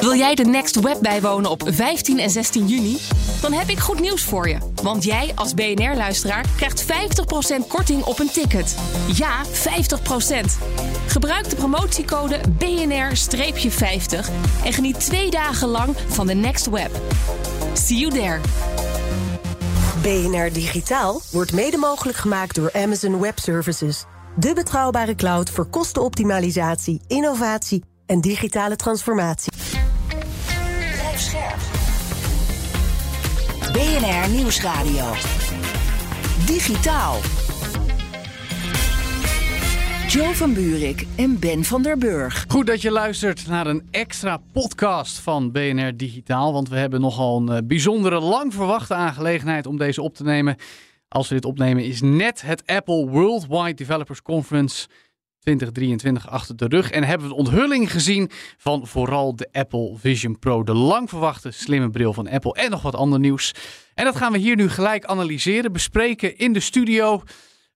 Wil jij de Next Web bijwonen op 15 en 16 juni? Dan heb ik goed nieuws voor je. Want jij als BNR-luisteraar krijgt 50% korting op een ticket. Ja, 50%. Gebruik de promotiecode BNR-50 en geniet twee dagen lang van de Next Web. See you there. BNR Digitaal wordt mede mogelijk gemaakt door Amazon Web Services. De betrouwbare cloud voor kostenoptimalisatie, innovatie en digitale transformatie. Blijf scherp. BNR Nieuwsradio. Digitaal. Joe van Buurik en Ben van der Burg. Goed dat je luistert naar een extra podcast van BNR Digitaal. Want we hebben nogal een eh, bijzondere, lang verwachte aangelegenheid om deze op te nemen. Als we dit opnemen is net het Apple Worldwide Developers Conference 2023 achter de rug. En hebben we de onthulling gezien van vooral de Apple Vision Pro. De lang verwachte slimme bril van Apple en nog wat ander nieuws. En dat gaan we hier nu gelijk analyseren, bespreken in de studio.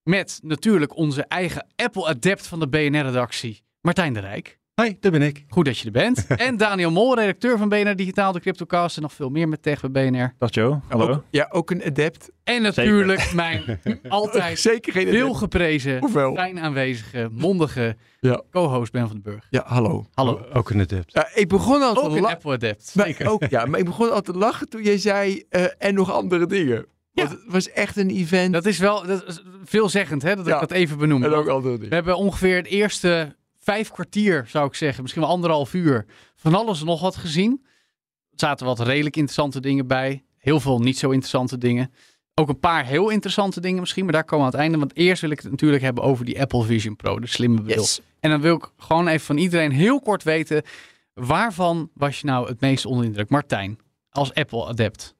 Met natuurlijk onze eigen Apple-adept van de BNR-redactie, Martijn de Rijk. Hoi, daar ben ik. Goed dat je er bent. en Daniel Mol, redacteur van BNR Digitaal, de Cryptocast en nog veel meer met tech bij BNR. Dag Joe, hallo. Ook, ja, ook een adept. En natuurlijk mijn altijd Zeker geen veel adept. geprezen, fijn aanwezige, mondige Ja. co-host Ben van den Burg. Ja, hallo. Hallo. Ook een adept. Ja, ik begon al te Ook een lachen. Apple-adept. Maar, Zeker. ook, ja, maar ik begon al te lachen toen jij zei eh, en nog andere dingen. Ja. Want het was echt een event. Dat is wel dat is veelzeggend hè, dat ik dat even benoem. en ook We hebben ongeveer het eerste vijf kwartier, zou ik zeggen, misschien wel anderhalf uur, van alles en nog wat gezien. Er zaten wat redelijk interessante dingen bij. Heel veel niet zo interessante dingen. Ook een paar heel interessante dingen misschien, maar daar komen we aan het einde. Want eerst wil ik het natuurlijk hebben over die Apple Vision Pro, de slimme bril. Yes. En dan wil ik gewoon even van iedereen heel kort weten, waarvan was je nou het meest onder de indruk? Martijn, als Apple-adept.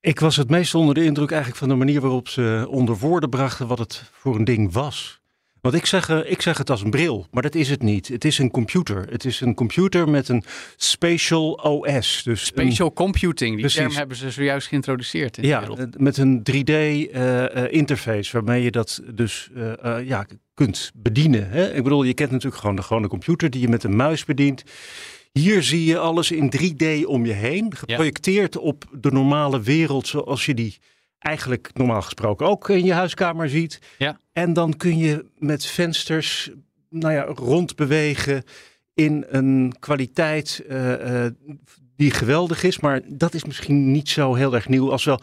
Ik was het meest onder de indruk eigenlijk van de manier waarop ze onder woorden brachten wat het voor een ding was. Want ik zeg, eh, ik zeg het als een bril, maar dat is het niet. Het is een computer. Het is een computer met een spatial OS. Dus een- Spatial computing, die Precies. term hebben ze zojuist geïntroduceerd in de ja, wereld. eh, met een 3D-interface waarmee je dat dus eh, eh, ja, kunt bedienen. Hè? Ik bedoel, je kent natuurlijk gewoon de gewone computer die je met een muis bedient. Hier zie je alles in 3D om je heen, geprojecteerd op de normale wereld zoals je die eigenlijk normaal gesproken ook in je huiskamer ziet. Ja. En dan kun je met vensters nou ja, rondbewegen in een kwaliteit eh, eh, die geweldig is. Maar dat is misschien niet zo heel erg nieuw. Als wel,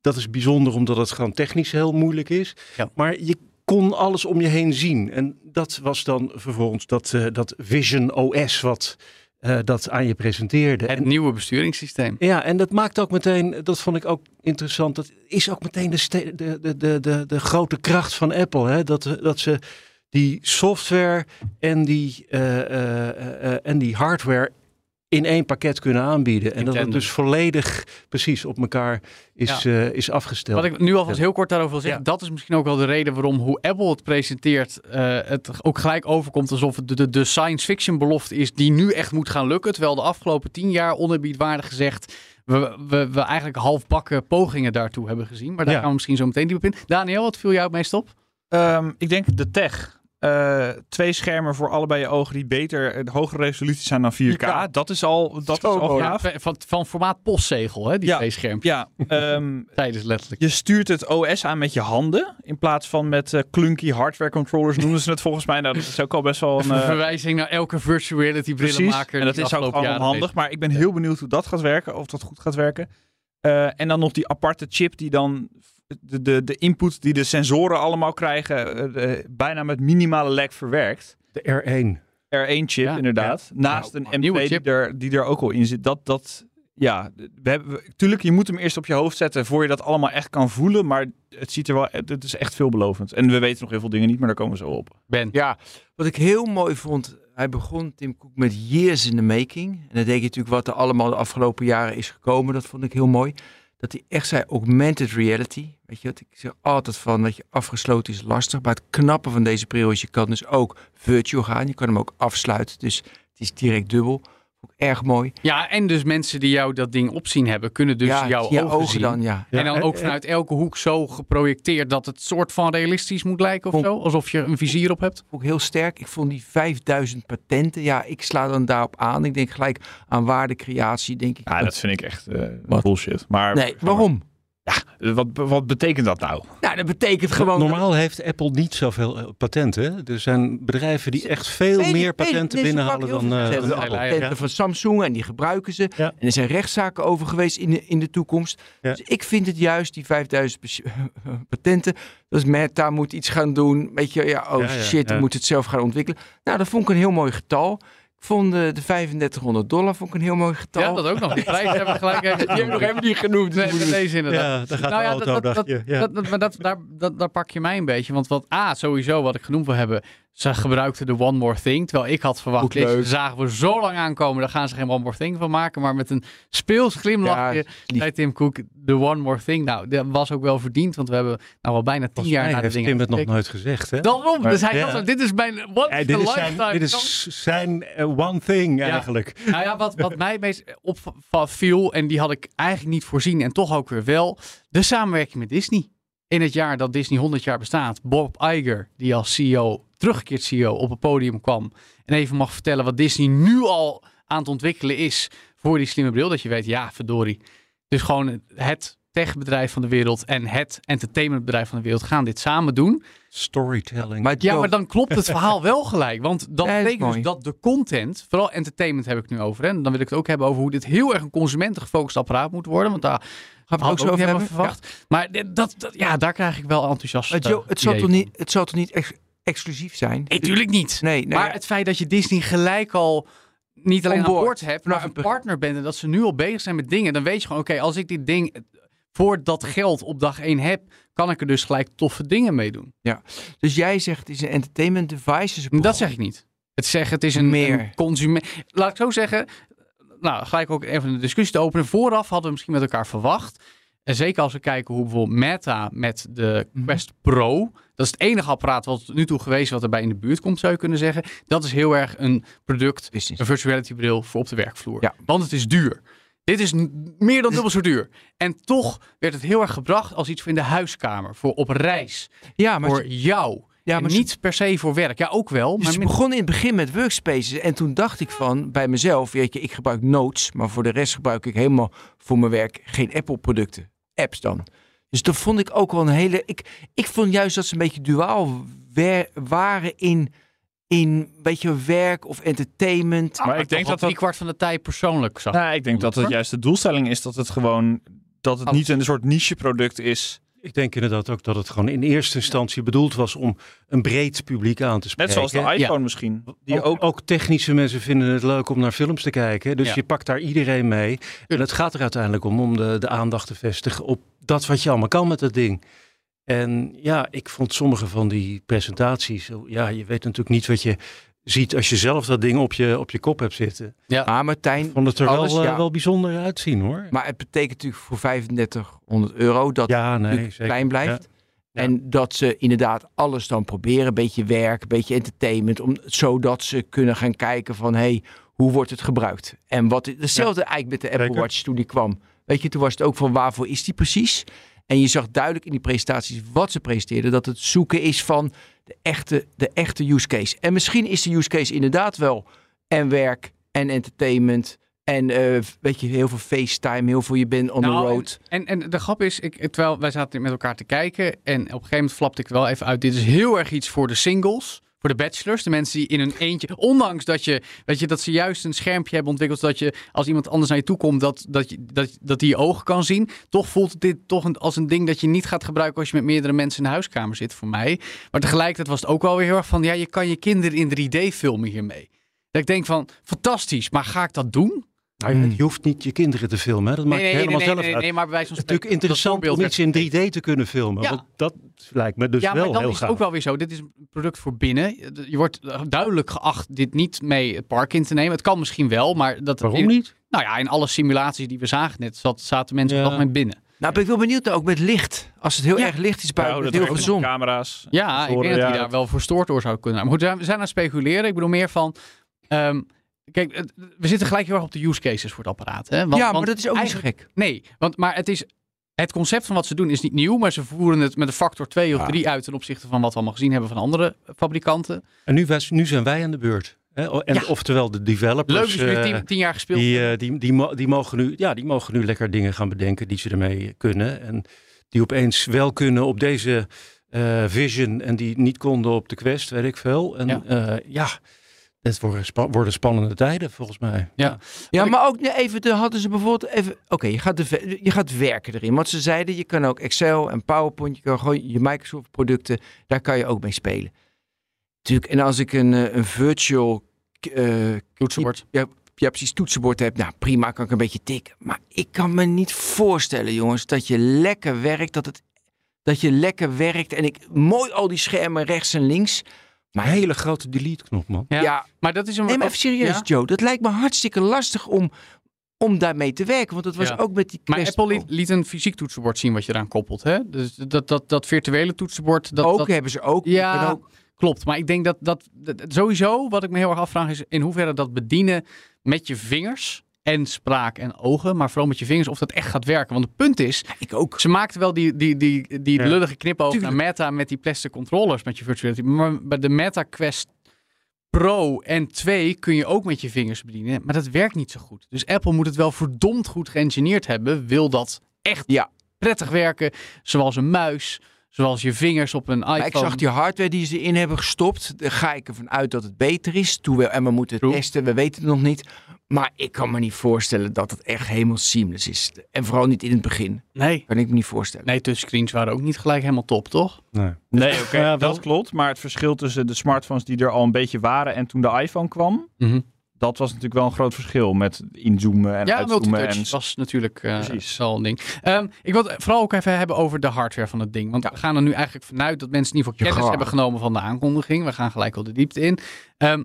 dat is bijzonder omdat het gewoon technisch heel moeilijk is. Ja. Maar je kon alles om je heen zien. En dat was dan vervolgens dat, eh, dat Vision OS wat eh, dat aan je presenteerde. Het En- nieuwe besturingssysteem. ja, en dat maakt ook meteen, dat vond ik ook interessant, dat is ook meteen de, de, de, de, de, grote kracht van Apple. Hè? Dat, dat ze die software en die, eh, eh, en die hardware in één pakket kunnen aanbieden. En dat het dus volledig precies op elkaar is, eh, is afgesteld. Wat ik nu alvast heel kort daarover wil zeggen, Ja. dat is misschien ook wel de reden waarom hoe Apple het presenteert, eh, het ook gelijk overkomt alsof het de, de, de science fiction belofte is die nu echt moet gaan lukken. Terwijl de afgelopen tien jaar onerbiedwaardig gezegd we, we, we eigenlijk halfbakken pogingen daartoe hebben gezien. Maar daar Ja. gaan we misschien zo meteen diep op in. Daniel, wat viel jou het meest op? Ehm, ik denk de tech. Eh, twee schermen voor allebei je ogen die beter, eh, hogere resolutie zijn dan 4K. 4K. Dat is al, dat Zo is al mooi. gaaf. Ja, van, van formaat postzegel, hè, die Ja. twee schermpjes. Ja, ehm, Tijdens letterlijk. je stuurt het OS aan met je handen. In plaats van met eh, clunky hardware controllers noemen ze het volgens mij. Nou, dat is ook al best wel een... Verwijzing naar elke virtual reality Precies, brillenmaker. en dat is ook allemaal handig. Maar ik ben heel benieuwd hoe dat gaat werken. Of dat goed gaat werken. Eh, en dan nog die aparte chip die dan de, de, de input die de sensoren allemaal krijgen, eh, bijna met minimale lag verwerkt. de R1. R1-chip, Ja, inderdaad. Naast Nou, een M2 die er, die er ook al in zit. Dat, dat, ja, we hebben, we- tuurlijk, je moet hem eerst op je hoofd zetten voor je dat allemaal echt kan voelen. Maar het ziet er wel, het is echt veelbelovend. En we weten nog heel veel dingen niet, maar daar komen we zo op. Ben. Ja, wat ik heel mooi vond, hij begon Tim Cook met years in the making. En dan denk je natuurlijk wat er allemaal de afgelopen jaren is gekomen. Dat vond ik heel mooi. Dat hij echt zei augmented reality. Weet je wat, ik zeg altijd van, dat je afgesloten is lastig. Maar het knappe van deze bril is, je kan dus ook virtual gaan. Je kan hem ook afsluiten, dus het is direct dubbel. Ook erg mooi. Ja, en dus mensen die jou dat ding opzien hebben, kunnen dus ja, jouw ogen, zien. dan, ja. En dan Ja, ook en- vanuit elke hoek zo geprojecteerd dat het soort van realistisch moet lijken of Vond- zo. Alsof je een vizier op hebt. Ook heel sterk. Ik vond die 5000 patenten, ja, ik sla dan daarop aan. Ik denk gelijk aan waardecreatie, denk ik. Ja, dat vind ik echt eh, bullshit. Maar Nee, waarom? Ja, wat, wat betekent dat nou? Nou, dat betekent gewoon... Normaal heeft Apple niet zoveel eh, patenten. Er zijn bedrijven die echt veel meer patenten Nee, binnenhalen dan, eh. Ze dan hebben Apple. patenten Ja. van Samsung en die gebruiken ze. Ja. En er zijn rechtszaken over geweest in de, in de toekomst. Ja. Dus ik vind het juist, die 5000 pe- patenten. Dus Meta moet iets gaan doen. Weet je, ja, oh Ja, ja, shit, moeten het zelf gaan ontwikkelen. Nou, dat vond ik een heel mooi getal. Ik vond de, de 3500 dollar vond ik een heel mooi getal. Ja, dat ook nog. Die prijs hebben we gelijk even. Die hebben we nog even niet genoemd. Nee, met deze inderdaad. Ja, daar gaat Nou de ja, auto, dat, dat. Ja. maar dat, daar, dat, daar pak je mij een beetje. Want wat A, sowieso wat ik genoemd wil hebben. Ze gebruikten de One More Thing. Terwijl ik had verwacht, dit zagen we zo lang aankomen. Daar gaan ze geen One More Thing van maken. Maar met een speels glimlachje Ja, zei Tim Cook, de One More Thing. Nou, dat was ook wel verdiend. Want we hebben nou al bijna tien jaar naar de heeft dingen Tim het nog nooit gezegd. Hè? Daarom, dus hij Ja. dit is mijn one Ja, dit, zijn, lifetime. dit is zijn eh, one thing eigenlijk. Nou ja, wat, wat mij meest opviel, en die had ik eigenlijk niet voorzien en toch ook weer wel, de samenwerking met Disney. In het jaar dat Disney 100 jaar bestaat, Bob Iger, die als CEO, teruggekeerd CEO, op het podium kwam en even mag vertellen wat Disney nu al aan het ontwikkelen is voor die slimme bril. Dat je weet, ja, verdorie. Dus gewoon het techbedrijf van de wereld en het entertainmentbedrijf van de wereld gaan dit samen doen. Storytelling. Maar Ja, maar dan klopt het verhaal wel gelijk. Want dat Ja, betekent dus dat de content, vooral entertainment heb ik het nu over. En dan wil ik het ook hebben over hoe dit heel erg een consumentengefocust apparaat moet worden. Want daar het had ook ik zo ook over niet hebben? verwacht. Maar dit- dat, dat- ja, daar krijg ik wel enthousiast Maar Joe, eh, het zal idee toch niet, het zal toch niet ex- exclusief zijn? Nee, tuurlijk niet. Nee, nee. maar het feit dat je Disney gelijk al niet alleen aan boord hebt, maar een partner bent en dat ze nu al bezig zijn met dingen, dan weet je gewoon, oké, als ik dit ding voor dat geld op dag 1 heb, kan ik er dus gelijk toffe dingen mee doen. Dus jij zegt het is een entertainment device. Dat zeg ik niet. Het zeggen, het is een, Meer. een consument. Laat ik zo zeggen. Nou, gelijk ook even een discussie te openen. Vooraf hadden we misschien met elkaar verwacht. En zeker als we kijken hoe bijvoorbeeld Meta met de Mhm. Quest Pro. Dat is het enige apparaat wat tot nu toe geweest wat erbij in de buurt komt, zou je kunnen zeggen. Dat is heel erg een product, business. een virtual reality bril voor op de werkvloer. Ja. Want het is duur. Dit is meer dan dubbel zo duur. En toch werd het heel erg gebracht als iets voor in de huiskamer. Voor op reis. Ja, maar, voor jou. ja, maar niet per se voor werk. Ja, ook wel. dus Maar begon in het begin met workspaces. En toen dacht ik van bij mezelf, weet je, ik gebruik Notes. Maar voor de rest gebruik ik helemaal voor mijn werk geen Apple producten. Apps dan. Dus dat vond ik ook wel een hele... Ik, ik vond juist dat ze een beetje duaal wer- waren in, in weet je, werk of entertainment. Maar ik denk dat drie dat... kwart van de tijd persoonlijk zag. Nou, ik denk dat het juist de doelstelling is dat het gewoon... Dat het Oh. niet een soort niche product is. Ik denk inderdaad ook dat het gewoon in eerste instantie bedoeld was om een breed publiek aan te Net spreken. zoals de iPhone misschien. Die ook, ook... ook technische mensen vinden het leuk om naar films te kijken. Dus Ja. je pakt daar iedereen mee. En het gaat er uiteindelijk om om de, de aandacht te vestigen op dat wat je allemaal kan met dat ding. En ja, ik vond sommige van die presentaties, zo- ja, je weet natuurlijk niet wat je ziet als je zelf dat ding op je, op je kop hebt zitten. Maar Martijn, Ik vond het er Alles, wel, eh, ja. wel bijzonder uitzien hoor. maar het betekent natuurlijk voor 3500 euro dat ja, nee, zeker. klein blijft. Ja. En dat ze inderdaad alles dan proberen. Een beetje werk, een beetje entertainment. Om, zodat ze kunnen gaan kijken van... hey, hoe wordt het gebruikt? En wat hetzelfde eigenlijk met de Apple Zeker. Watch toen die kwam. Weet je, toen was het ook van waarvoor is die precies? En je zag duidelijk in die presentaties wat ze presenteerden... dat het zoeken is van de echte, de echte use case. En misschien is de use case inderdaad wel... en werk en entertainment... En eh, weet je, heel veel FaceTime, heel veel je bent on Nou, the road. En, en de grap is, ik, terwijl wij zaten met elkaar te kijken en op een gegeven moment flapte ik wel even uit. Dit is heel erg iets voor de singles, voor de bachelors, de mensen die in hun eentje, ondanks dat je, weet je, dat ze juist een schermpje hebben ontwikkeld, zodat je als iemand anders naar je toe komt, dat, dat, je, dat, dat die je ogen kan zien. Toch voelt dit toch een, als een ding dat je niet gaat gebruiken als je met meerdere mensen in de huiskamer zit, voor mij. Maar tegelijkertijd was het ook wel weer heel erg van, ja, je kan je kinderen in 3D filmen hiermee. Dat ik denk van, fantastisch, maar ga ik dat doen? Nou ja, je hoeft niet je kinderen te filmen. Hè? Dat maakt helemaal nee, zelf nee, uit. nee, maar bij wijze van Het is natuurlijk dat interessant om iets in 3D te kunnen filmen. Ja. Want dat lijkt me dus ja, wel maar dan heel is het gaaf. ook wel weer zo. Dit is een product voor binnen. Je wordt duidelijk geacht dit niet mee het park in te nemen. Het kan misschien wel, maar dat Waarom in, niet? Nou ja, in alle simulaties die we zagen net zat, zaten mensen Ja. nog met binnen. Nou, ben ik wel benieuwd ook met licht. Als het heel Ja. erg licht is buiten, dat met heel veel zon. Camera's. Ja, ik denk dat ja, hij daar wel verstoord door zou kunnen. Maar goed, we zijn- we zijn aan het speculeren. Ik bedoel meer van... ehm, kijk, we zitten gelijk heel erg op de use cases voor het apparaat. Hè? Want, ja, maar want dat is ook niet gek. Nee, want, maar het is... Het concept van wat ze doen is niet nieuw, maar ze voeren het met een factor 2 of Ja. 3 uit ten opzichte van wat we allemaal gezien hebben van andere fabrikanten. En nu, was- nu zijn wij aan de beurt. Hè? En, Ja. Oftewel de developers. Leuk dat je eh, weer tien, tien jaar gespeeld Die, eh, die, die, die, mogen nu, ja, die mogen nu lekker dingen gaan bedenken die ze ermee kunnen. En die opeens wel kunnen op deze eh, Vision en die niet konden op de Quest, weet ik veel. En ja het worden, spa- worden spannende tijden volgens mij. Ja. Ja, maar ook even, de, hadden ze bijvoorbeeld even, oké, je, gaat de je gaat werken erin. Want ze zeiden, je kan ook Excel en PowerPoint, je kan gewoon je Microsoft producten, daar kan je ook mee spelen. Tuurlijk, en als ik een, eh, een virtual eh, Toetsenbord. ja, ja, precies, toetsenbord heb, nou prima, kan ik een beetje tikken. Maar ik kan me niet voorstellen, jongens, dat je lekker werkt, dat, het, dat je lekker werkt en ik, mooi al die schermen rechts en links. Maar een hele grote delete knop, man. Ja. ja Maar dat is een... Nee, maar even serieus, Ja? Joe. Dat lijkt me hartstikke lastig om, om daarmee te werken. Want het was Ja. ook met die Maar Quest Apple Pro. liet, liet een fysiek toetsenbord zien wat je eraan koppelt. Hè? Dus dat, dat, dat virtuele toetsenbord. Dat, ook dat, hebben ze ook. Ja. Ook Klopt, maar ik denk dat, dat, dat- sowieso, wat ik me heel erg afvraag, is in hoeverre dat bedienen met je vingers en spraak en ogen, maar vooral met je vingers, of dat echt gaat werken. Want het punt is, ik ook. ze maakten wel die, die, die, die Ja. lullige knipoog naar. Meta met die plastic controllers met je virtuality. Maar bij de Meta Quest Pro en 2 kun je ook met je vingers bedienen, maar dat werkt niet zo goed. Dus Apple moet het wel verdomd goed geïngineerd hebben, wil dat echt Ja. prettig werken, zoals een muis, zoals je vingers op een iPhone. Maar ik zag die hardware die ze in hebben gestopt. Daar ga ik ervan uit dat het beter is. Toen we, en we moeten het True. testen. We weten het nog niet. Maar ik kan me niet voorstellen dat het echt helemaal seamless is. En vooral niet in het begin. Nee. Kan ik me niet voorstellen. Nee, touchscreens waren ook niet gelijk helemaal top, toch? Nee. Nee, oké, Ja, dat klopt. Maar het verschil tussen de smartphones die er al een beetje waren en toen de iPhone kwam, dat was natuurlijk wel een groot verschil met inzoomen en Ja, uitzoomen. multitouch En... was natuurlijk eh Precies. wel een ding. Ehm, ik wil het vooral ook even hebben over de hardware van het ding. Want we gaan er nu eigenlijk vanuit dat mensen in ieder geval Ja, kennis hebben genomen van de aankondiging. We gaan gelijk al de diepte in. Ehm,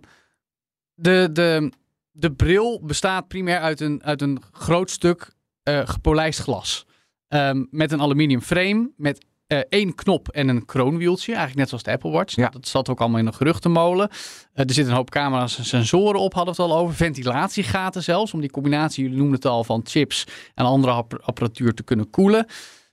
de, de, de bril bestaat primair uit een, uit een groot stuk eh, gepolijst glas. Ehm, met een aluminium frame, met eh, één knop en een kroonwieltje. Eigenlijk net zoals de Apple Watch. Ja. Dat zat ook allemaal in een geruchtenmolen. Eh, er zitten een hoop camera's en sensoren op, hadden we het al over. Ventilatiegaten zelfs, om die combinatie, jullie noemden het al, van chips en andere app- apparatuur te kunnen koelen.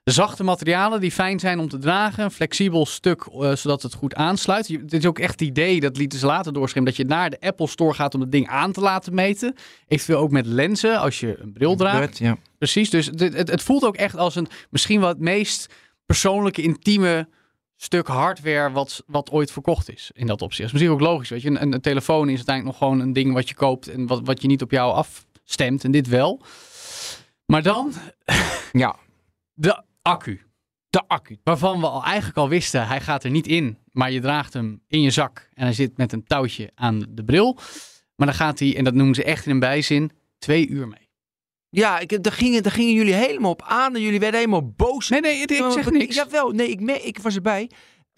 Zachte materialen die fijn zijn om te dragen. Een flexibel stuk, eh, zodat het goed aansluit. Je- Dit is ook echt het idee, dat lieten ze later doorschemeren, dat je naar de Apple Store gaat om het ding aan te laten meten. Eventueel ook met lenzen, als je een bril draagt. Ja. Precies, dus het, het, het voelt ook echt als een misschien wel het meest persoonlijke, intieme stuk hardware wat, wat ooit verkocht is in dat opzicht. Dat is misschien ook logisch, weet je. Een, een telefoon is uiteindelijk nog gewoon een ding wat je koopt en wat, wat je niet op jou afstemt en dit wel. Maar dan ja. de accu. De accu. Waarvan we al eigenlijk al wisten, hij gaat er niet in, maar je draagt hem in je zak en hij zit met een touwtje aan de bril. Maar dan gaat hij, en dat noemen ze echt in een bijzin, twee uur mee. Ja, ik, daar, gingen, daar gingen jullie helemaal op aan. En jullie werden helemaal boos. Nee, nee, ik zeg Oh, niks. Jawel, nee, ik, me- ik was erbij.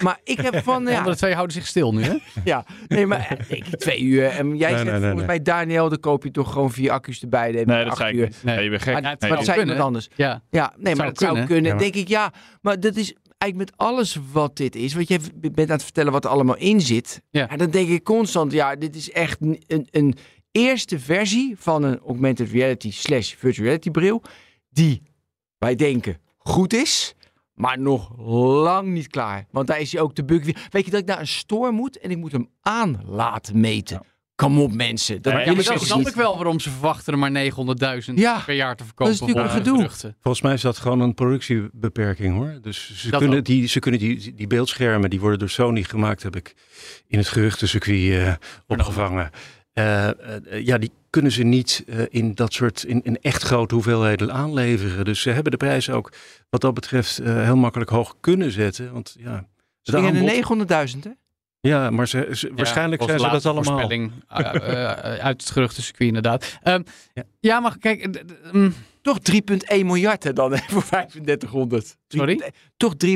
Maar ik heb van... De Ja, andere twee houden zich stil nu, hè? ja, nee, maar ik, twee uur. En jij Nee, zegt nee, nee, volgens mij, Daniel, dan koop je toch gewoon vier accu's erbij. Nee, dat acht zei ik uur. niet. Nee, je bent gek. Maar, dat zei kunnen. iemand anders. Ja. Ja, nee, maar Zou dat zou kunnen. kunnen. Ja, maar- denk ik, ja. Maar dat is eigenlijk met alles wat dit is. Want je bent aan het vertellen wat er allemaal in zit. Ja. En dan denk ik constant, ja, dit is echt een, een, een eerste versie van een augmented reality slash virtual reality bril. Die wij denken goed is. Maar nog lang niet klaar. Want daar is hij ook de bug weer. Weet je dat ik naar een store moet en ik moet hem aan laten meten? Kom op mensen. Dat Ja, maar snap niet? ik wel waarom ze verwachten er maar 900.000 Ja, per jaar te verkopen. dat is natuurlijk gedoe. Volgens mij is dat gewoon een productiebeperking hoor. Dus ze Dat kunnen, ook. die, ze kunnen die, die beeldschermen, die worden door Sony gemaakt, heb ik in het geruchtencircuit eh opgevangen. Eh, eh, ja, die kunnen ze niet eh, in dat soort, in, in echt grote hoeveelheden aanleveren. Dus ze hebben de prijs ook wat dat betreft eh, heel makkelijk hoog kunnen zetten. Want ja, Ze de aanbod- naar 900.000 hè? ja maar ze, ze- waarschijnlijk zijn ze dat de allemaal. voorspelling, uit het geruchtencircuit inderdaad. Ehm, ja. Ja. maar kijk, mm, Toch 3,1 miljard hè, dan voor 3500. Sorry? Toch 3,1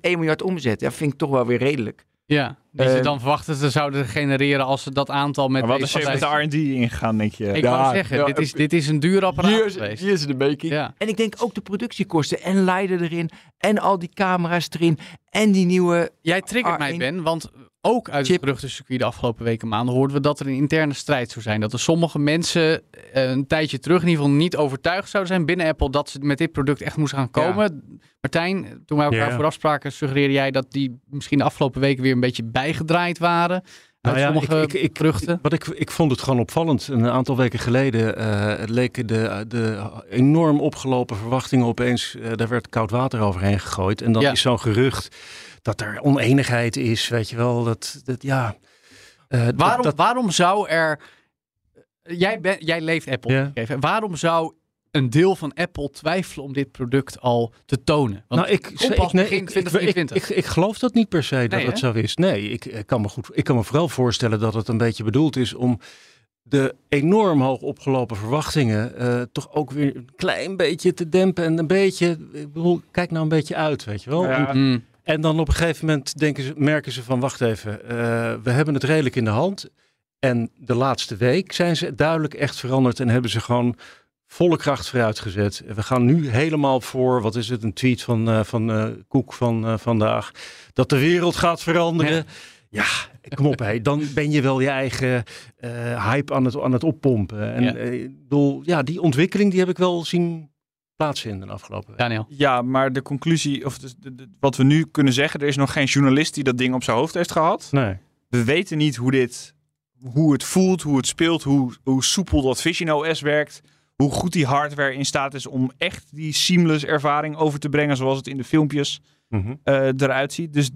miljard omzet. Ja, vind ik toch wel weer redelijk. Ja, die ze Eh, dan verwachten ze zouden genereren als ze dat aantal met Maar wat deze is er met de R&D ingegaan, denk je? Ik Ja, wou zeggen, ja, dit, is, dit is een duur apparaat Hier is, geweest. hier is de making. Ja. En ik denk ook de productiekosten en leider erin en al die camera's erin en die nieuwe... Jij triggert mij, R1. Ben, want ook uit Chip. het beruchtencircuit de afgelopen weken maanden hoorden we dat er een interne strijd zou zijn. Dat er sommige mensen eh, een tijdje terug in ieder geval niet overtuigd zouden zijn binnen Apple dat ze met dit product echt moesten gaan komen. Martijn, toen wij elkaar vooraf spraken, suggereerde jij dat die misschien de afgelopen weken weer een beetje bijgedraaid waren. Nou uit ja, sommige ik, ik, ik, geruchten. wat ik, ik vond het gewoon opvallend. Een aantal weken geleden eh, leken de, de enorm opgelopen verwachtingen opeens. eh, daar werd koud water overheen gegooid. En dan Ja. is zo'n gerucht dat er oneenigheid is. Weet je wel, dat, dat ja. eh, Waarom, dat, waarom zou er. Jij, ben, jij leeft Apple. Ja. Even. Waarom zou een deel van Apple twijfelen om dit product al te tonen? Want nou, ik, pas nee, begin ik, ik, 2024. ik, ik, ik geloof dat niet per se dat Nee, het hè? zo is. Nee, ik, ik kan me goed, ik kan me vooral voorstellen dat het een beetje bedoeld is om de enorm hoog opgelopen verwachtingen eh, toch ook weer een klein beetje te dempen en een beetje, ik bedoel, kijk nou een beetje uit, weet je wel. Ja. En, Hmm. En dan op een gegeven moment denken ze, merken ze van, wacht even, eh, we hebben het redelijk in de hand. En de laatste week zijn ze duidelijk echt veranderd en hebben ze gewoon volle kracht vooruitgezet. We gaan nu helemaal voor, wat is het, een tweet van, eh van eh, Koek van vandaag, dat de wereld gaat veranderen. Ja, kom op, hé. dan ben je wel je eigen hype aan het, aan het oppompen. En Ja. bedoel, ja, die ontwikkeling die heb ik wel zien plaatsvinden de afgelopen week. Daniel. Ja, maar de conclusie, of de, de- de- wat we nu kunnen zeggen, er is nog geen journalist die dat ding op zijn hoofd heeft gehad. Nee. We weten niet hoe dit, hoe het voelt, hoe het speelt, hoe, hoe soepel dat Vision OS werkt. Hoe goed die hardware in staat is om echt die seamless ervaring over te brengen zoals het in de filmpjes Mhm. eh, eruit ziet. Dus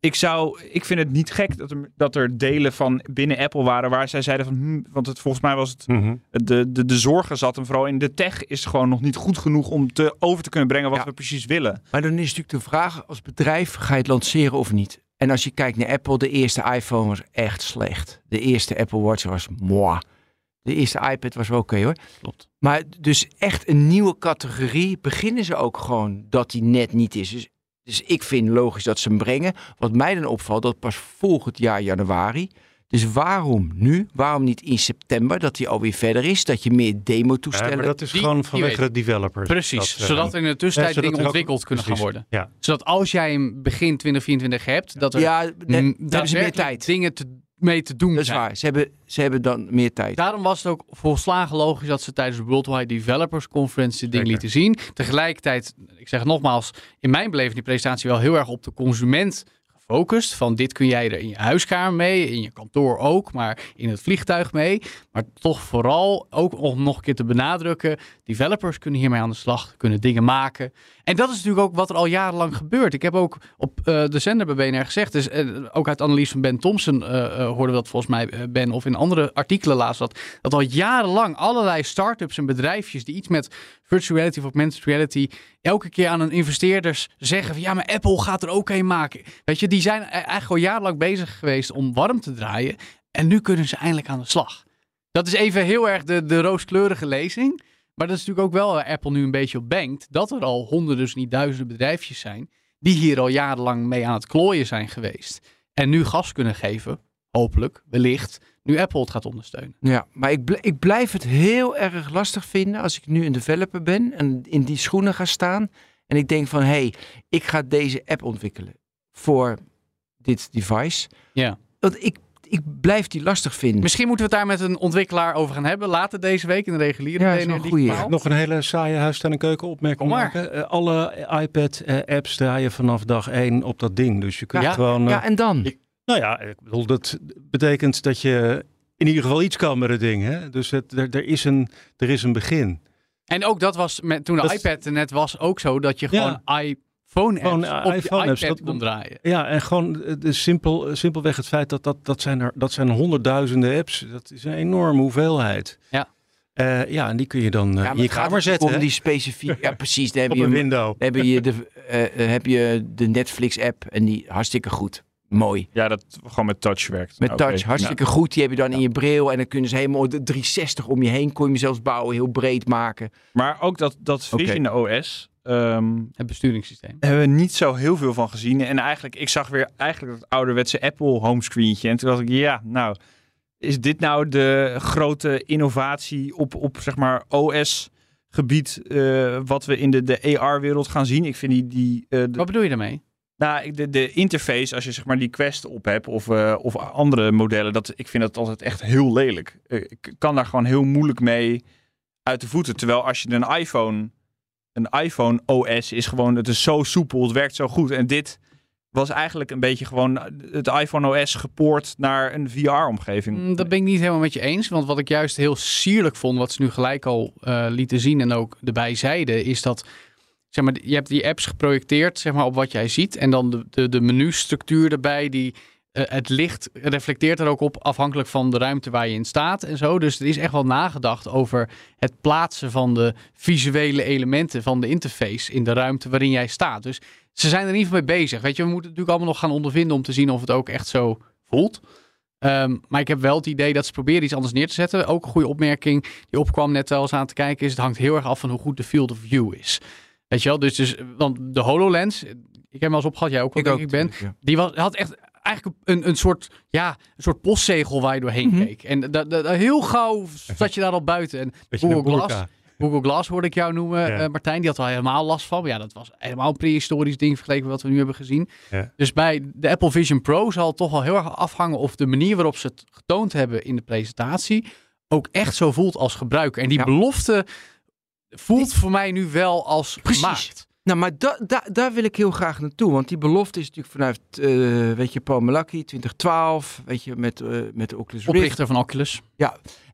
ik zou, ik vind het niet gek dat er, dat er delen van binnen Apple waren waar zij zeiden van, hm, want het, volgens mij was het Mhm. de, de, de zorgen zat hem vooral in de tech is gewoon nog niet goed genoeg om te, over te kunnen brengen wat Ja. we precies willen. Maar dan is natuurlijk de vraag, als bedrijf ga je het lanceren of niet? En als je kijkt naar Apple, de eerste iPhone was echt slecht. De eerste Apple Watch was moi. De eerste iPad was wel oké hoor. Klopt. Maar dus echt een nieuwe categorie beginnen ze ook gewoon dat die net niet is. Dus, dus ik vind logisch dat ze hem brengen. Wat mij dan opvalt, dat pas volgend jaar januari. Dus waarom nu? Waarom niet in september, dat hij alweer verder is? Dat je meer Ja, demo-toestellen... maar dat is Die- gewoon vanwege de developers. Precies, Dat, eh, zodat er in de tussentijd ja, dingen ook- ontwikkeld kunnen gaan worden. Ja. Zodat als jij hem begin 2024 hebt, dat er ja, dan mm, hebben ze meer tijd. dingen te, mee te doen Dat is zijn. waar. Ze hebben, ze hebben dan meer tijd. Daarom was het ook volslagen logisch dat ze tijdens de Worldwide Developers Conference dit ding Zeker. lieten zien. Tegelijkertijd, ik zeg nogmaals, in mijn beleving die presentatie wel heel erg op de consument gefocust. Van dit kun jij er in je huiskamer mee, in je kantoor ook, maar in het vliegtuig mee. Maar toch vooral, ook om nog een keer te benadrukken, developers kunnen hiermee aan de slag, kunnen dingen maken. En dat is natuurlijk ook wat er al jarenlang gebeurt. Ik heb ook op eh, de zender bij BNR gezegd, dus eh, ook uit analyse van Ben Thompson eh, hoorden we dat volgens mij, Ben, of in andere artikelen laatst dat, dat al jarenlang allerlei start-ups en bedrijfjes die iets met virtual reality of augmented reality elke keer aan hun investeerders zeggen van ja, maar Apple gaat er ook een maken. Weet je, die zijn e- eigenlijk al jarenlang bezig geweest om warm te draaien en nu kunnen ze eindelijk aan de slag. Dat is even heel erg de, de rooskleurige lezing. Maar dat is natuurlijk ook wel waar Apple nu een beetje op bankt. Dat er al honderden, dus niet duizenden bedrijfjes zijn. die hier al jarenlang mee aan het klooien zijn geweest. En nu gas kunnen geven, hopelijk, wellicht. Nu Apple het gaat ondersteunen. Ja, maar ik, bl- ik blijf het heel erg lastig vinden als ik nu een developer ben en in die schoenen ga staan. En ik denk van, hé, hey, ik ga deze app ontwikkelen voor dit device. Ja. Want ik, ik blijf die lastig vinden. Misschien moeten we het daar met een ontwikkelaar over gaan hebben. Later deze week in de reguliere Ja, een goeie. Nog een hele saaie huistuin- en keukenopmerking Kom maar. maken. Eh, alle iPad-apps draaien vanaf dag één op dat ding. Dus je kunt Ja. gewoon... eh, ja, en dan? Nou ja, ik bedoel, dat betekent dat je in ieder geval iets kan met het ding. Hè? Dus het, er, er, is een, er is een begin. En ook dat was, met, toen de Dat- iPad net was, ook zo dat je Ja. gewoon iPhone-apps Gewoon, eh, op iPad dat- kon draaien. Ja, en gewoon eh, de simpel, eh, simpelweg het feit dat dat, dat, zijn er, dat zijn honderdduizenden apps. Dat is een enorme hoeveelheid. Ja. Eh, ja, en die kun je dan eh, ja, je kamer zetten. Om die specifiek, ja precies. Dan heb op je, een window. dan heb je, de, eh, eh, heb je de Netflix-app en die hartstikke goed. Mooi. Ja, dat gewoon met touch werkt. Met Oké. touch, hartstikke goed. Die heb je dan in je bril. En dan kunnen ze helemaal de 360 om je heen. Kon je hem zelfs bouwen, heel breed maken. Maar ook dat, dat Oké. Vision OS, ehm, Het besturingssysteem. hebben we niet zo heel veel van gezien. En eigenlijk, ik zag weer eigenlijk dat ouderwetse Apple homescreentje. En toen dacht ik, ja, nou, is dit nou de grote innovatie op, op zeg maar OS-gebied eh, wat we in de, de AR-wereld gaan zien? Ik vind die, die eh, de- Wat bedoel je daarmee? Nou, de, de interface, als je zeg maar die Quest op hebt of, eh, of andere modellen, dat, ik vind dat altijd echt heel lelijk. Eh, ik kan daar gewoon heel moeilijk mee uit de voeten. Terwijl als je een iPhone, een iPhone OS is gewoon, het is zo soepel, het werkt zo goed. En dit was eigenlijk een beetje gewoon het iPhone OS gepoord naar een VR-omgeving. Mm, Dat ben ik niet helemaal met je eens. Want wat ik juist heel sierlijk vond, wat ze nu gelijk al eh, lieten zien en ook erbij zeiden, is dat zeg maar, je hebt die apps geprojecteerd zeg maar, op wat jij ziet. En dan de, de, de menustructuur erbij, die, eh, het licht reflecteert er ook op afhankelijk van de ruimte waar je in staat en zo. Dus er is echt wel nagedacht over het plaatsen van de visuele elementen van de interface in de ruimte waarin jij staat. Dus ze zijn er geval mee bezig. Weet je, we moeten het natuurlijk allemaal nog gaan ondervinden om te zien of het ook echt zo voelt. Ehm, maar ik heb wel het idee dat ze proberen iets anders neer te zetten. Ook een goede opmerking die opkwam net wel eens aan te kijken is... het hangt heel erg af van hoe goed de field of view is. Weet je wel? Dus, dus want de HoloLens, ik heb hem wel eens opgehad, jij ook wel, denk ik, Ben. ja. Die was, had echt eigenlijk een, een, soort, ja, een soort postzegel waar je doorheen Mhm. keek. En da, da- da- heel gauw zat je daar al buiten. En Google Glass. Google Glass hoorde ik jou noemen, Ja. eh, Martijn. Die had al helemaal last van. Maar ja, dat was helemaal een prehistorisch ding vergeleken met wat we nu hebben gezien. Ja. Dus bij de Apple Vision Pro zal het toch wel heel erg afhangen of de manier waarop ze het getoond hebben in de presentatie ook echt zo voelt als gebruiker. En die Ja. belofte voelt voor mij nu wel als Precies. gemaakt. Nou, maar da, da- daar wil ik heel graag naartoe. Want die belofte is natuurlijk vanuit, eh, weet je, Paul Malaki, 2012. Weet je, met, eh, met de Oculus Rift. Oprichter van Oculus.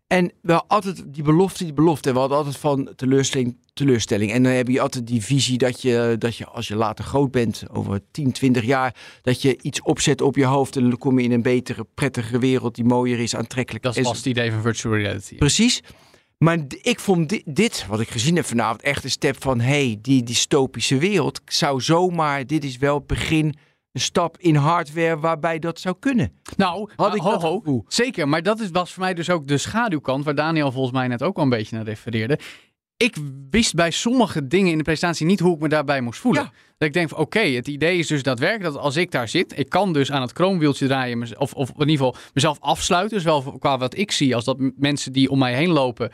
En wel altijd die belofte, die belofte. En we hadden altijd van teleurstelling, teleurstelling. En dan heb je altijd die visie dat je, dat je als je later groot bent, over 10, 20 jaar, dat je iets opzet op je hoofd. En dan kom je in een betere, prettigere wereld die mooier is, aantrekkelijk. Dat was het idee van virtual reality. Precies. Maar ik vond di- dit, wat ik gezien heb vanavond, echt een step van... hey, die dystopische wereld zou zomaar... Dit is wel het begin, een stap in hardware waarbij dat zou kunnen. Nou, Had ik ho, dat ho, gevoel. zeker. Maar dat is, was voor mij dus ook de schaduwkant, waar Daniel volgens mij net ook wel een beetje naar refereerde. Ik wist bij sommige dingen in de presentatie niet hoe ik me daarbij moest voelen. Ja. Dat ik denk van oké, het idee is dus daadwerkelijk dat als ik daar zit, ik kan dus aan het chroomwieltje draaien, of, of in ieder geval mezelf afsluiten. Dus wel qua wat ik zie, als dat mensen die om mij heen lopen